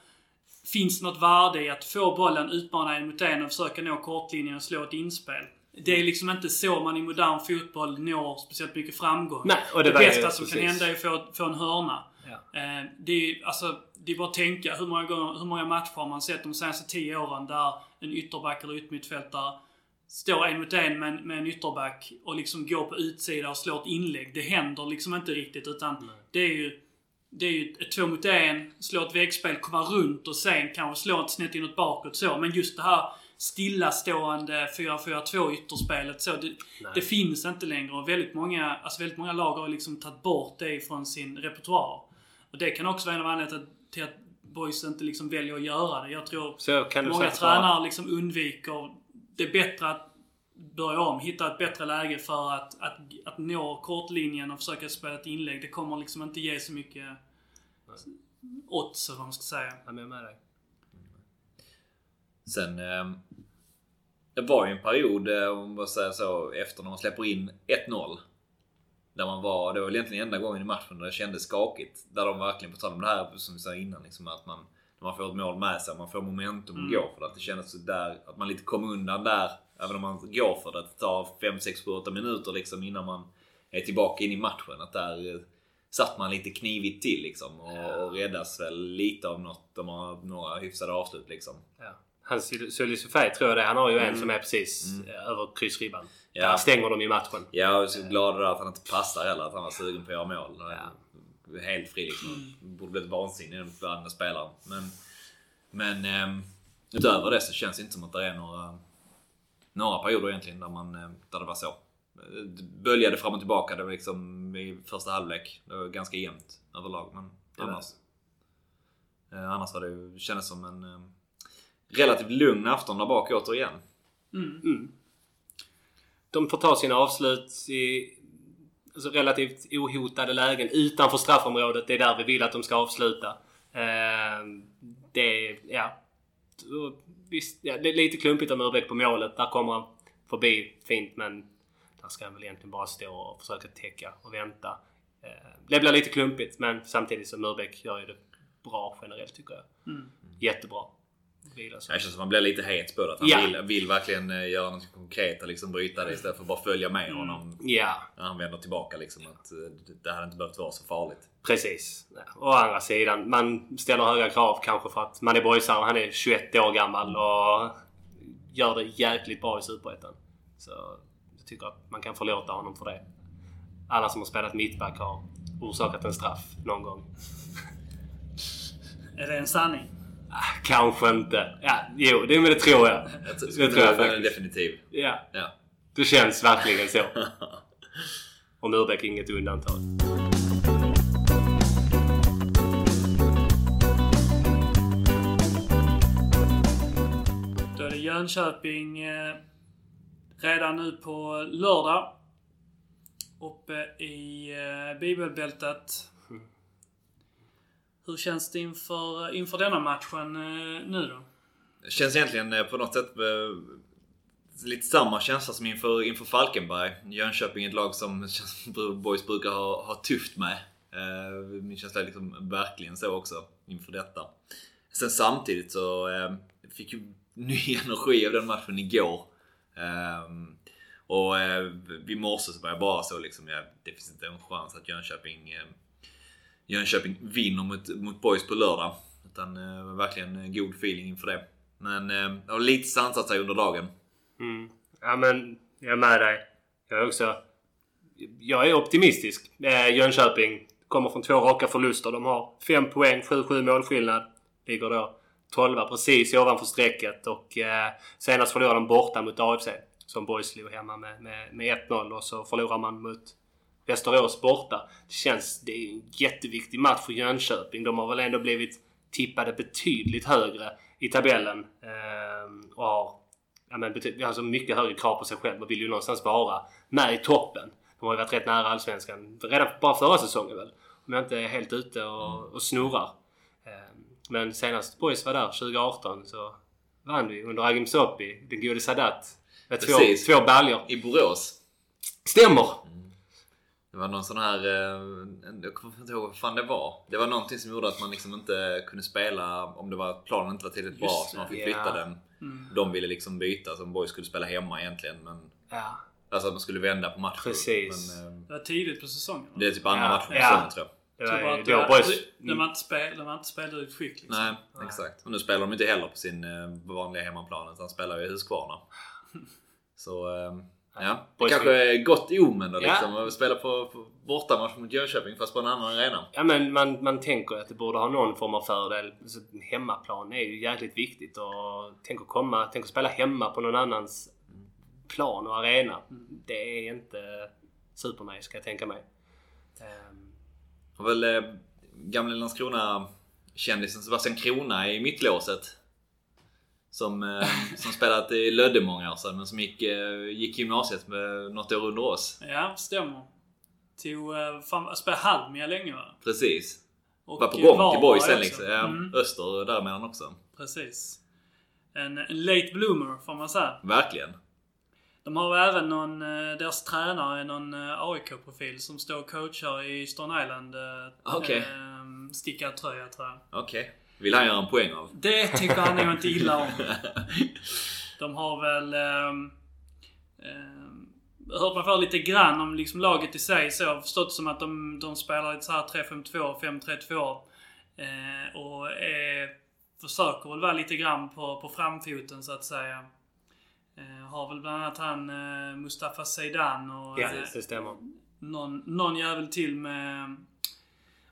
Speaker 1: Finns det något värde i att få bollen, utmana en mot en och försöka nå kortlinjen och slå ett inspel? Det är liksom inte så man i modern fotboll når speciellt mycket framgång.
Speaker 2: Nej, och det
Speaker 1: det bästa som kan
Speaker 2: precis.
Speaker 1: hända är att få, få en hörna.
Speaker 2: Ja.
Speaker 1: Eh, det är alltså, det är bara att tänka hur många, gånger, hur många matcher har man sett de senaste tio åren där en ytterback eller yttermittfältare står en mot en med, en- med en ytterback och liksom går på utsida och slår ett inlägg. Det händer liksom inte riktigt utan det är ju det är ju ett två mot en, slå ett väggspel, komma runt och sen kanske slå ett snett inåt bakåt så. Men just det här stillastående 4-4-2 ytterspelet så. Det, det finns inte längre och väldigt många, alltså väldigt många lag har liksom tagit bort det från sin repertoar. Och det kan också vara en av anledningarna till att boys inte liksom väljer att göra det. Jag tror
Speaker 2: Så kan du
Speaker 1: många tränare liksom undviker... Det är bättre att börja om, hitta ett bättre läge för att, att, att nå kortlinjen och försöka spela ett inlägg. Det kommer liksom inte ge så mycket odds, eller vad man ska säga.
Speaker 2: Jag är med dig.
Speaker 3: Sen... Eh, det var ju en period, eh, om man säger så, efter när man släpper in 1-0. Där man var, det var egentligen enda gången i matchen där det kändes skakigt. Där de verkligen, på tal om det här som vi sa innan, liksom att man, när man får ett mål med sig, man får momentum att
Speaker 1: Mm.
Speaker 3: gå för det. Att det kändes så där, att man lite kom undan där även om man går för det, det tar 5, 6, 7, 8 minuter liksom innan man är tillbaka in i matchen. Att där eh, satt man lite knivigt till liksom och, och räddas väl lite av något. De har några hyfsade avslut liksom.
Speaker 2: Ja. Hans Sulisufaj tror jag det Han har ju en som är precis över kryssribban.
Speaker 3: Ja.
Speaker 2: Där stänger de ju matchen.
Speaker 3: Jag är så glad att han inte passar heller, att han var sugen på att göra mål. Helt fri liksom. Borde blivit vansinnig den andra spelaren. Men, men ehm, utöver det så känns det inte som att det är några, några perioder egentligen där, man, eh, där det var så. Det böljade fram och tillbaka det var liksom i första halvlek. Det var ganska jämnt överlag. Men annars, eh, annars var det ju, kändes som en eh, relativt lugn afton där bak återigen.
Speaker 2: De får ta sina avslut i alltså relativt ohotade lägen utanför straffområdet. Det är där vi vill att de ska avsluta. Eh, det är, ja. Visst, ja, det är lite klumpigt av Murbeck på målet. Där kommer han förbi fint men där ska han väl egentligen bara stå och försöka täcka och vänta. Eh, det blir lite klumpigt men samtidigt så Murbeck gör ju det bra generellt tycker jag. Jättebra. Sig.
Speaker 3: Det känns som att man blir lite het på det. Att han
Speaker 2: Ja.
Speaker 3: vill, vill verkligen eh, göra något konkret och liksom bryta det istället för att bara följa med honom
Speaker 2: Ja,
Speaker 3: när han vänder tillbaka. Liksom, att eh, det hade inte behövt vara så farligt.
Speaker 2: Precis. Ja. Å andra sidan, man ställer höga krav kanske för att man är boysare. Han är 21 år gammal och gör det jäkligt bra i Superettan. Så jag tycker att man kan förlåta honom för det. Alla som har spelat mittback har orsakat en straff någon gång.
Speaker 1: Är det en sanning?
Speaker 2: Kanske inte. Ja, jo, det, men det tror jag.
Speaker 3: Jag
Speaker 2: Det
Speaker 3: tror
Speaker 2: jag faktiskt.
Speaker 3: definitiv.
Speaker 2: Ja,
Speaker 3: Ja.
Speaker 2: det känns verkligen så. Och Murbeck är inget undantag.
Speaker 1: Då är det Jönköping eh, redan nu på lördag. Uppe i eh, bibelbältet. Hur känns det inför, inför denna matchen eh, nu då?
Speaker 3: Det känns egentligen eh, på något sätt eh, lite samma känsla som inför, inför Falkenberg. Jönköping är ett lag som känns som Boys brukar ha, ha tufft med. Min känsla är liksom verkligen så också inför detta. Sen samtidigt så fick ju ny energi av den matchen igår. Och i vid morse så var jag bara så liksom, ja, det finns inte en chans att Jönköping Jönköping vinner mot, mot Boys på lördag. Utan eh, verkligen eh, god feeling inför det. Men eh, det har lite sansat sig under dagen.
Speaker 2: Mm. Ja men, jag är med dig. Jag är också... Jag är optimistisk. Eh, Jönköping kommer från två raka förluster. De har fem poäng, 7-7 målskillnad. Ligger då 12 precis ovanför strecket och eh, senast förlorade de borta mot AFC. Som Boys slog hemma med, med, med 1-0 och så förlorar man mot Västerås borta. Det känns... Det är en jätteviktig match för Jönköping. De har väl ändå blivit tippade betydligt högre i tabellen. Eh, och har ja, men alltså mycket högre krav på sig själv och vill ju någonstans vara med i toppen. De har ju varit rätt nära Allsvenskan redan bara förra säsongen väl. Om jag inte är helt ute och, och snurrar. Eh, Men senast Boys var där 2018 så vann vi under Agim Sopi, den gode Sadat. Med två,
Speaker 3: Precis.
Speaker 2: två baljor.
Speaker 3: I Borås.
Speaker 2: Stämmer!
Speaker 3: Det var någon sån här... eh, Jag kommer inte ihåg vad fan det var. Det var någonting som gjorde att man liksom inte kunde spela om det var att planen inte var tillräckligt bra.
Speaker 1: Just
Speaker 3: Så man fick
Speaker 2: det,
Speaker 3: flytta den. De ville liksom byta. Så Boys skulle spela hemma egentligen. Men,
Speaker 2: Ja,
Speaker 3: alltså att man skulle vända på matchen.
Speaker 2: Precis.
Speaker 3: Men, eh,
Speaker 1: Det var tidigt på säsongen.
Speaker 3: det är typ andra
Speaker 2: Ja,
Speaker 3: matchen på
Speaker 2: ja.
Speaker 3: säsongen tror jag.
Speaker 2: det
Speaker 1: bara
Speaker 2: var
Speaker 1: att
Speaker 2: ju
Speaker 1: det
Speaker 2: då
Speaker 1: var-
Speaker 2: Boys...
Speaker 1: Den var inte spel, den var inte spelad ut skick liksom.
Speaker 3: Nej, exakt. Och nu spelar de inte heller på sin eh, vanliga hemmaplan. Utan spelar ju i Huskvarna. Så... Ja, det kanske är gott omen då
Speaker 2: Ja.
Speaker 3: liksom. Att spela på, på bortamatch mot Jönköping fast på en annan arena.
Speaker 2: Ja men man, man tänker att det borde ha någon form av fördel. Så hemmaplan är ju jäkligt viktigt och tänk att komma, tänk att spela hemma på någon annans plan och arena. Det är inte supernice ska jag tänka mig. Ehm,
Speaker 3: Har väl eh, gamla Landskrona-kändisen Sebastian Krona i mittlåset. Som, eh, som spelat i Lödde många år sedan men som gick, eh, gick gymnasiet med något år under oss.
Speaker 1: Ja, stämmer. Tog, eh, fan, spelade Halmia länge va?
Speaker 3: Precis.
Speaker 1: Och
Speaker 3: Var på gång till Boys sen liksom. Ja,
Speaker 1: Mm,
Speaker 3: Öster däremellan också.
Speaker 1: precis. En, en late bloomer får man säga.
Speaker 3: Verkligen.
Speaker 1: De har även någon, deras tränare är någon AIK-profil som står och coachar i Stone Island.
Speaker 3: Okej.
Speaker 1: eh, Stickad tröja tror jag.
Speaker 3: Okej. Vill han göra en poäng av?
Speaker 1: Det tycker han nog inte illa om. De har väl... Eh, hört mig för lite grann om liksom laget i sig så. Jag har förstått som att de, de spelar lite så här 3-5-2, 5-3-2. Eh, och är, försöker väl vara lite grann på, på framfoten så att säga. Eh, har väl bland annat han eh, Mustafa Zeidan och
Speaker 2: Ja,
Speaker 1: eh,
Speaker 2: det stämmer.
Speaker 1: någon, någon jävel till med...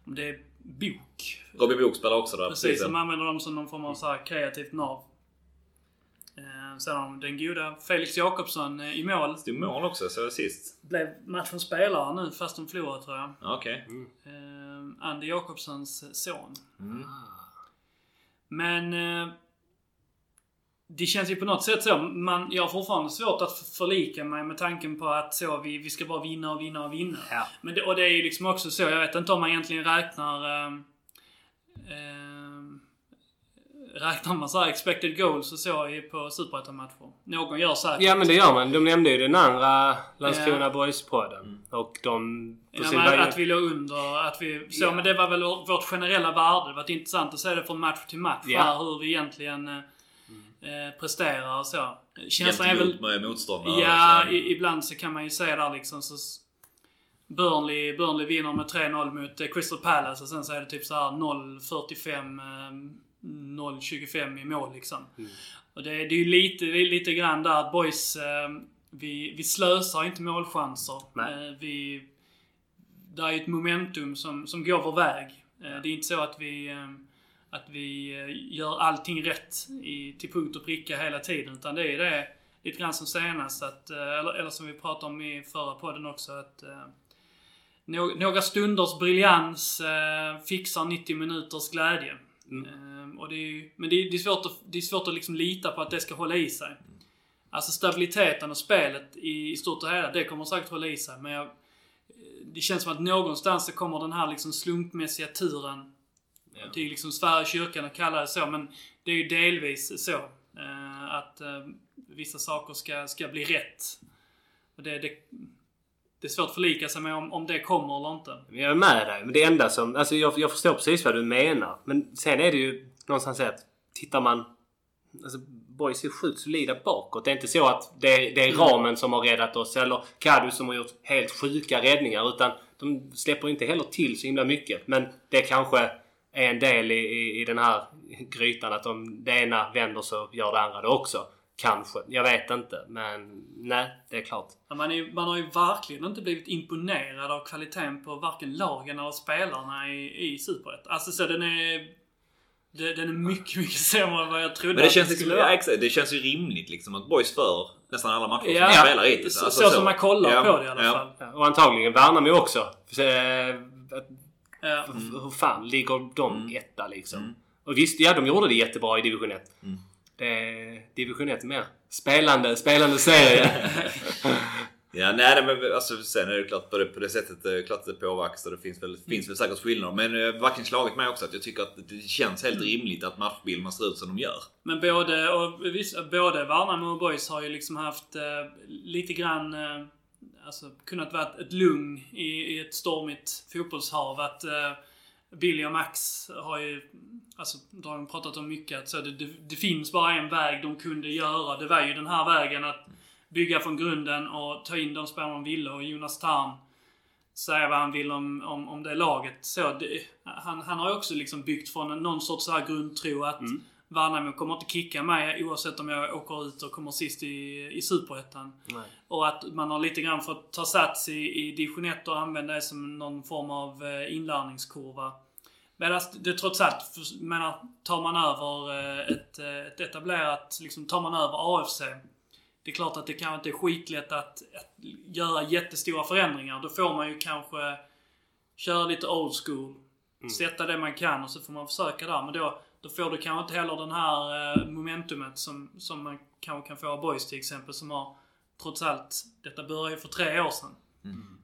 Speaker 1: Om det är bok.
Speaker 3: Robin Book spelar också där.
Speaker 1: Precis, som använder dem som någon form av så här kreativt nav. Eh, sen har de den goda Felix Jakobsson eh, i mål.
Speaker 3: Stod mål också, så sist.
Speaker 1: Blev matchens spelare nu fast de förlorade tror jag.
Speaker 3: Ja, Okej.
Speaker 1: Eh, Andy Jakobssons son.
Speaker 3: Mm.
Speaker 1: Men... Eh, det känns ju på något sätt så. Man, jag har fortfarande svårt att förlika mig med tanken på att så, vi, vi ska bara vinna och vinna och vinna.
Speaker 2: Ja.
Speaker 1: Men det, och det är ju liksom också så. Jag vet inte om man egentligen räknar... Eh, eh, räknar man så här expected goals och så i- på superettan-matcher? Någon gör säkert.
Speaker 2: Ja men det gör man. De nämnde ju den andra Landskrona
Speaker 1: Ja.
Speaker 2: Boys-podden. Och de... på
Speaker 1: Ja,
Speaker 2: sin
Speaker 1: men att vi låg under, att vi... Så,
Speaker 2: Ja.
Speaker 1: men det var väl vårt generella värde. Det var intressant att se det från match till match.
Speaker 2: Ja.
Speaker 1: Här, hur vi egentligen eh, eh, presterar och så. Känslan är väl...
Speaker 3: med motståndare.
Speaker 1: Ja,
Speaker 3: liksom.
Speaker 1: i, ibland så kan man ju se där liksom så... Burnley, Burnley vinner med 3-0 mot eh, Crystal Palace och sen så är det typ så här 0-45, eh, 0-25 i mål liksom. Och det, det är ju lite, lite grann där att boys, eh, vi, vi slösar inte målchanser. Eh, vi, det är ju ett momentum som, som går vår väg. Eh, det är inte så att vi, eh, att vi eh, gör allting rätt i, till punkt och pricka hela tiden. Utan det är det lite grann som senast, att, eh, eller, eller som vi pratade om i förra podden också, att eh, nå- några stunders briljans eh, fixar 90 minuters glädje. Eh, och det är, men det är, det, är svårt att, det är svårt att liksom lita på att det ska hålla i sig. Alltså stabiliteten och spelet i, i stort och hela, det kommer säkert hålla i sig. Men jag, det känns som att någonstans så kommer den här liksom slumpmässiga turen
Speaker 2: Ja.
Speaker 1: till liksom Sverige kyrkan att kalla det så. Men det är ju delvis så. Eh, att eh, vissa saker ska, ska bli rätt. Och det, det, det är svårt att förlika sig med om, om det kommer eller inte.
Speaker 2: Jag är med dig. Men det enda som... Alltså jag, jag förstår precis vad du menar. Men sen är det ju någonstans att tittar man... Alltså boys är sjukt solida bakåt. Det är inte så att det är, det är ramen som har räddat oss eller Kadu som har gjort helt sjuka räddningar. Utan de släpper inte heller till så himla mycket. Men det kanske är en del i, i, i den här grytan att om det ena vänder så gör det andra det också. Kanske. Jag vet inte. Men nej, det är klart.
Speaker 1: Ja, Man, är, man har ju verkligen inte blivit imponerad av kvaliteten på varken lagen eller spelarna i, i Superettan. Alltså så den är... det- Den är mycket, mycket sämre än vad jag trodde
Speaker 3: Men det
Speaker 1: att
Speaker 3: känns,
Speaker 1: den
Speaker 3: liksom,
Speaker 1: skulle
Speaker 3: ja,
Speaker 1: vara.
Speaker 3: exakt, det känns ju rimligt liksom att boys för nästan alla matcher
Speaker 1: Ja,
Speaker 3: som de spelar hittills.
Speaker 1: så,
Speaker 3: Alltså,
Speaker 1: så som man kollar
Speaker 3: Ja,
Speaker 1: på det i alla
Speaker 3: ja.
Speaker 1: fall.
Speaker 2: Ja, Och antagligen Värnamo också. Så, eh, F- Hur fan ligger de
Speaker 3: Mm.
Speaker 2: etta liksom?
Speaker 3: Mm.
Speaker 2: Och visst, ja de gjorde det jättebra i division 1.
Speaker 3: Mm.
Speaker 2: Det är division 1 mer spelande, spelande serie.
Speaker 3: Ja, nej, men alltså, sen är det klart på det, på det sättet eh, klart att det påverkas och det finns väl, finns väl säkert skillnader. Men eh, varken slagit mig också att jag tycker att det känns helt rimligt att matchbilderna ser ut som de gör.
Speaker 1: Men både, och visst, både Värnamo och Boys har ju liksom haft eh, lite grann... Eh, alltså kunnat vara ett lugn i, i ett stormigt fotbollshav. Att eh, Billy och Max har ju... Alltså, då har de pratat om mycket. Att så det, det, det finns bara en väg de kunde göra. Det var ju den här vägen att bygga från grunden och ta in de spelare man ville. Och Jonas Tarn säga vad han vill om, om, om det laget. Så det, han, han har ju också liksom byggt från någon sorts så här grundtro att
Speaker 2: Mm.
Speaker 1: Värnamo kommer inte kicka mig oavsett om jag åker ut och kommer sist i, i Superettan. Och att man har lite grann fått ta sats i, i division 1 och använda det som någon form av eh, inlärningskurva. Medan det trots allt, menar, tar man över eh, ett, eh, ett etablerat, liksom tar man över AFC. Det är klart att det kanske inte är skitlätt att, att göra jättestora förändringar. Då får man ju kanske köra lite old school. Sätta det man kan och så får man försöka där. Men då, då får du kanske inte heller den här eh, momentumet som, som man kanske kan få av Boys till exempel. Som har, trots allt, detta började ju för tre år sedan.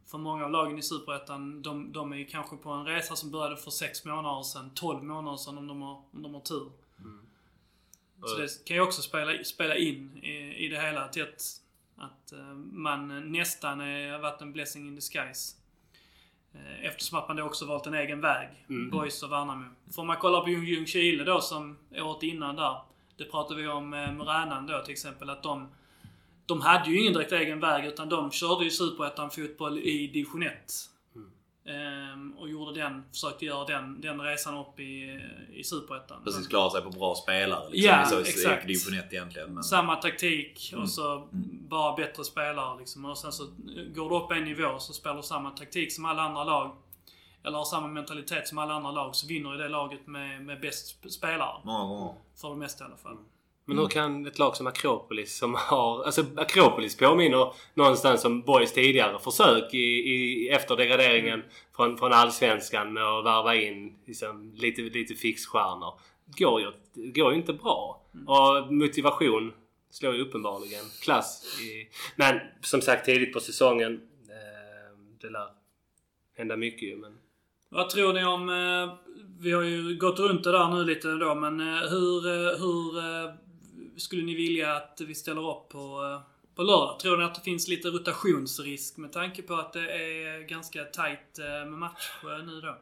Speaker 1: För många av lagen i Superettan, de, de är ju kanske på en resa som började för sex månader sedan. 12 månader sedan om de har, om de har tur. Så det kan ju också spela, spela in i, i det hela till att, att eh, man nästan har varit en blessing in disguise. Eh, Eftersom att man då också valt en egen väg. Boys och Värnamo. Får man kolla på Ljung- Ljungskile då som året innan där. Det pratade vi om eh, med Ränan då till exempel. Att de, de hade ju ingen direkt egen väg utan de körde ju superettan fotboll i division 1. Ehm, och gjorde den, försökte göra den, den resan upp i, i superettan.
Speaker 3: Precis, klara sig på bra spelare. Liksom.
Speaker 1: Ja,
Speaker 3: så,
Speaker 1: exakt.
Speaker 3: Division 1 egentligen. Men...
Speaker 1: Samma taktik och så bara bättre spelare liksom. Och sen så går du upp en nivå så spelar du samma taktik som alla andra lag. Eller har samma mentalitet som alla andra lag så vinner ju det laget med, med bäst spelare.
Speaker 3: Många gånger.
Speaker 1: För det mesta i alla fall.
Speaker 2: Men hur kan ett lag som Akropolis som har... Alltså Akropolis påminner någonstans om Boys tidigare försök i, i, efter degraderingen från, från Allsvenskan med att värva in liksom, lite, lite fixstjärnor. Går ju, går ju inte bra. Och motivation slår ju uppenbarligen klass. I, men som sagt tidigt på säsongen. Eh, det lär hända mycket ju men...
Speaker 1: Vad tror ni om... Eh, vi har ju gått runt det där nu lite då men eh, hur, eh, hur eh, skulle ni vilja att vi ställer upp på, eh, på lördag? Tror ni att det finns lite rotationsrisk med tanke på att det är ganska tajt eh, med match nu då?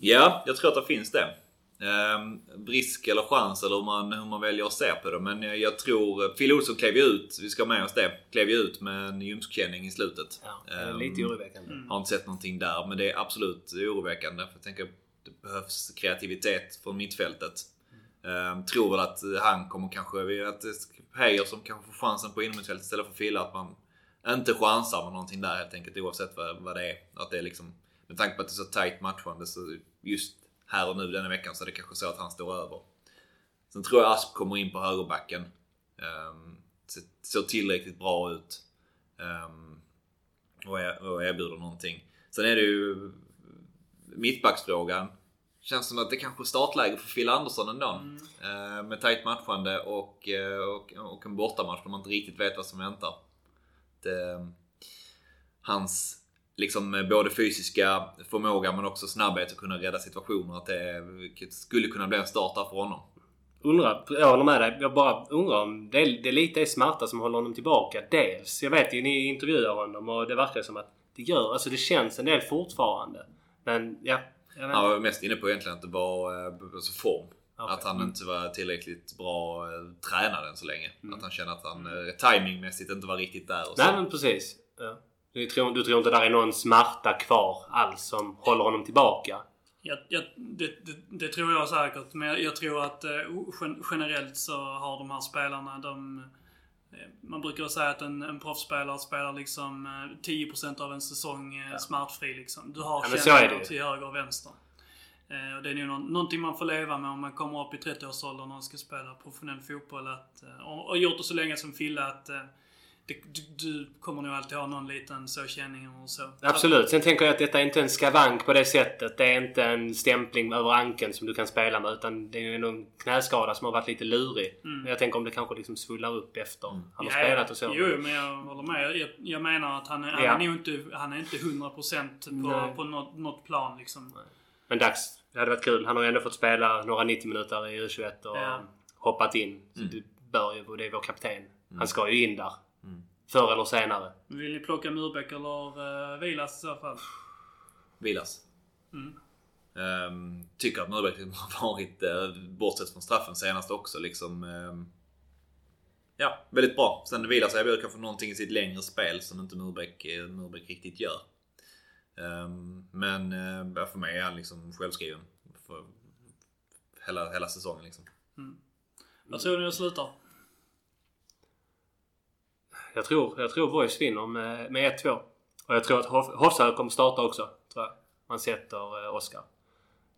Speaker 3: Ja, jag tror att det finns det. Ehm, risk eller chans eller hur man, hur man väljer att se på det. Men jag, jag tror... Phil Olsson klev ju ut, vi ska ha med oss det, klev ju ut med en ljumskkänning i slutet.
Speaker 2: Ja, det är
Speaker 3: Ehm,
Speaker 2: lite oroväckande.
Speaker 3: Har inte sett någonting där, men det är absolut oroväckande. För jag tänker att det behövs kreativitet från mittfältet. Um, tror väl att han kommer kanske... Att Heijer som kanske får chansen på inomhusfält istället för Fille. Att man inte chansar med någonting där helt enkelt oavsett vad, vad det är. Att det är liksom... Med tanke på att det är så tajt matchande så just här och nu denna veckan så är det kanske så att han står över. Sen tror jag Asp kommer in på högerbacken. Um, ser, ser tillräckligt bra ut. Um, och, och erbjuder någonting. Sen är det ju mittbacksfrågan. Känns som att det kanske är startläge för Phil Andersson ändå. Eh, med tajt matchande och, eh, och, och en bortamatch där man inte riktigt vet vad som väntar. Det, eh, hans liksom eh, både fysiska förmåga men också snabbhet att kunna rädda situationer. Att det skulle kunna bli en start där för honom.
Speaker 2: Undrar, jag håller med dig. Jag bara undrar om det är, det är lite är smärta som håller honom tillbaka. Dels, jag vet ju ni intervjuar honom och det verkar som att det gör, alltså det känns en del fortfarande. Men ja,
Speaker 3: han var mest inne på egentligen att det var eh, alltså form.
Speaker 2: Okej.
Speaker 3: Att han inte var tillräckligt bra eh, tränad än så länge.
Speaker 2: Mm.
Speaker 3: Att han kände att han eh, timingmässigt inte var riktigt där. Och så.
Speaker 2: Nej men precis. Ja. Du, tror, du tror inte där är någon smärta kvar alls som håller honom tillbaka?
Speaker 1: Jag, jag, det, det, det tror jag säkert. Men jag, jag tror att eh, gen- generellt så har de här spelarna, de... eh, Man brukar säga att en, en proffsspelare spelar liksom eh, 10% av en säsong eh, smärtfri liksom. Du har
Speaker 2: Ja,
Speaker 1: känningar till höger och vänster. Eh, och det är nog nå- någonting man får leva med om man kommer upp i 30-årsåldern och ska spela professionell fotboll. Att, eh, och, gjort det så länge som Fille att eh, du, du kommer nog alltid ha någon liten så känning och så.
Speaker 2: Absolut. Sen tänker jag att detta är inte en skavank på det sättet. Det är inte en stämpling över ankeln som du kan spela med. Utan det är ju en knäskada som har varit lite lurig. Men jag tänker om det kanske liksom svullar upp efter han har spelat och så.
Speaker 1: Jo, men jag håller med. Jag, jag menar att han är, han
Speaker 2: Ja.
Speaker 1: är inte, han är inte 100% på,
Speaker 2: Nej.
Speaker 1: på något, något plan liksom.
Speaker 2: Men dags. Det hade varit kul. Han har ändå fått spela några 90 minuter i U21 och
Speaker 1: Ja.
Speaker 2: hoppat in. Så det bör ju, och det är vår kapten. Han ska ju in där. Förr eller senare.
Speaker 1: Vill ni plocka Murbeck eller uh, Vilas i så fall?
Speaker 3: Vilas.
Speaker 1: Mm.
Speaker 3: Ehm, tycker att Murbeck har varit, uh, bortsett från straffen senast också, liksom... ehm, ja, väldigt bra. Sen Vilas erbjuder kanske någonting i sitt längre spel som inte Murbeck, eh, Murbeck riktigt gör. Ehm, men uh, för mig är han liksom självskriven. För hela, hela säsongen liksom.
Speaker 1: Vad tror ni det slutar?
Speaker 2: Jag tror, jag tror Boys vinner med, med 1-2. Och jag tror att Hoff- kommer starta också. Tror jag. Man sätter eh, Oskar.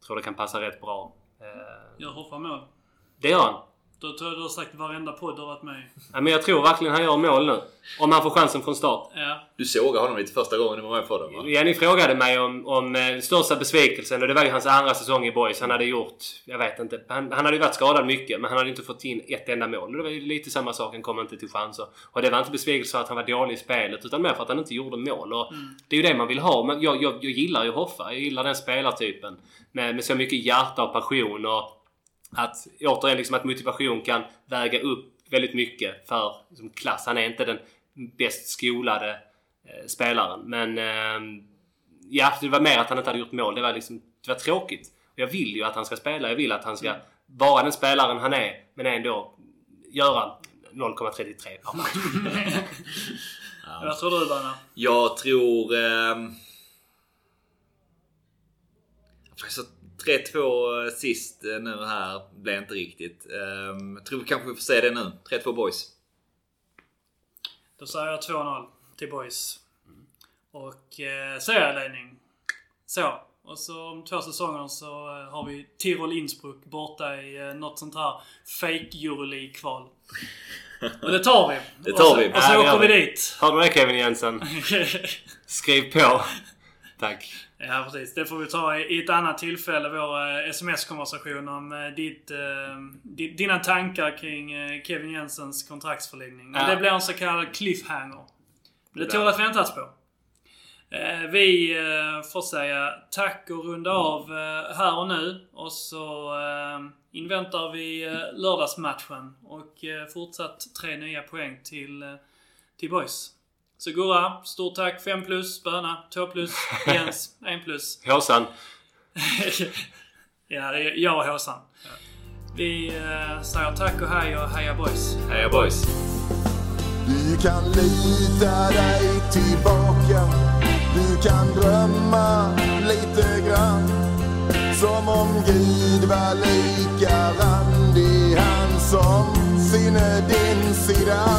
Speaker 2: Tror det kan passa rätt bra. Eh,
Speaker 1: Gör Hoffa mål?
Speaker 2: det gör han.
Speaker 1: Då tror jag du har sagt varenda podd du har varit med.
Speaker 2: Ja, men jag tror verkligen han gör mål nu. Om han får chansen från start.
Speaker 1: Ja.
Speaker 3: Du såg honom lite första gången du var med på det va?
Speaker 2: Ja, ni frågade mig om, om eh, största besvikelsen och det var ju hans andra säsong i Boys. Han hade gjort, jag vet inte, han, han hade ju varit skadad mycket men han hade inte fått in ett enda mål. Och det var ju lite samma sak, han kom inte till chanser. Och det var inte besvikelse för att han var dålig i spelet utan mer för att han inte gjorde mål. Och Det är ju det man vill ha. Men jag, jag, jag gillar ju Hoffa. Jag gillar den spelartypen. Med, med så mycket hjärta och passion och att återigen liksom att motivation kan väga upp väldigt mycket för liksom, klass. Han är inte den bäst skolade eh, spelaren. Men eh, ja, det var mer att han inte hade gjort mål. Det var liksom, det var tråkigt. Jag vill ju att han ska spela. Jag vill att han ska vara den spelaren han är men ändå göra 0,33 per match.
Speaker 1: Vad tror du Banna?
Speaker 3: Jag tror... Så 3-2 sist eh, nu här blev inte riktigt. Ehm, Jag tror vi kanske vi får se det nu. 3-2 boys.
Speaker 1: Då säger jag 2-0 till Boys. Och eh, serieledning. Så. Och så om två säsonger så eh, har vi Tirol Innsbruck borta i eh, något sånt här fake Euroleague-kval. Och det tar vi.
Speaker 3: Det tar
Speaker 1: och så,
Speaker 3: vi.
Speaker 1: Och så
Speaker 2: Ja,
Speaker 1: åker vi
Speaker 2: vi.
Speaker 1: dit.
Speaker 2: Har du det Kevin Jensen? Skriv på. Tack.
Speaker 1: Ja precis. Det får vi ta i ett annat tillfälle. Vår eh, sms-konversation om eh, ditt, eh, di- dina tankar kring Kevin Jensens kontraktsförlängning.
Speaker 2: Ja.
Speaker 1: det blir en så kallad cliffhanger. Det tål att väntas på. Vi får säga tack och runda av här och nu. Och så inväntar vi lördagsmatchen och fortsatt tre nya poäng till, till boys. Så Gurra, stort tack. 5 plus. Böna, 2 plus. Jens, 1 plus.
Speaker 2: Håsan.
Speaker 1: ja, det är jag och Håsan. Vi eh, säger tack och hej och heja boys.
Speaker 3: Heja boys!
Speaker 4: Du kan lita dig tillbaka Du kan drömma lite grann Som om Gud var lika randig Han som sinne din sida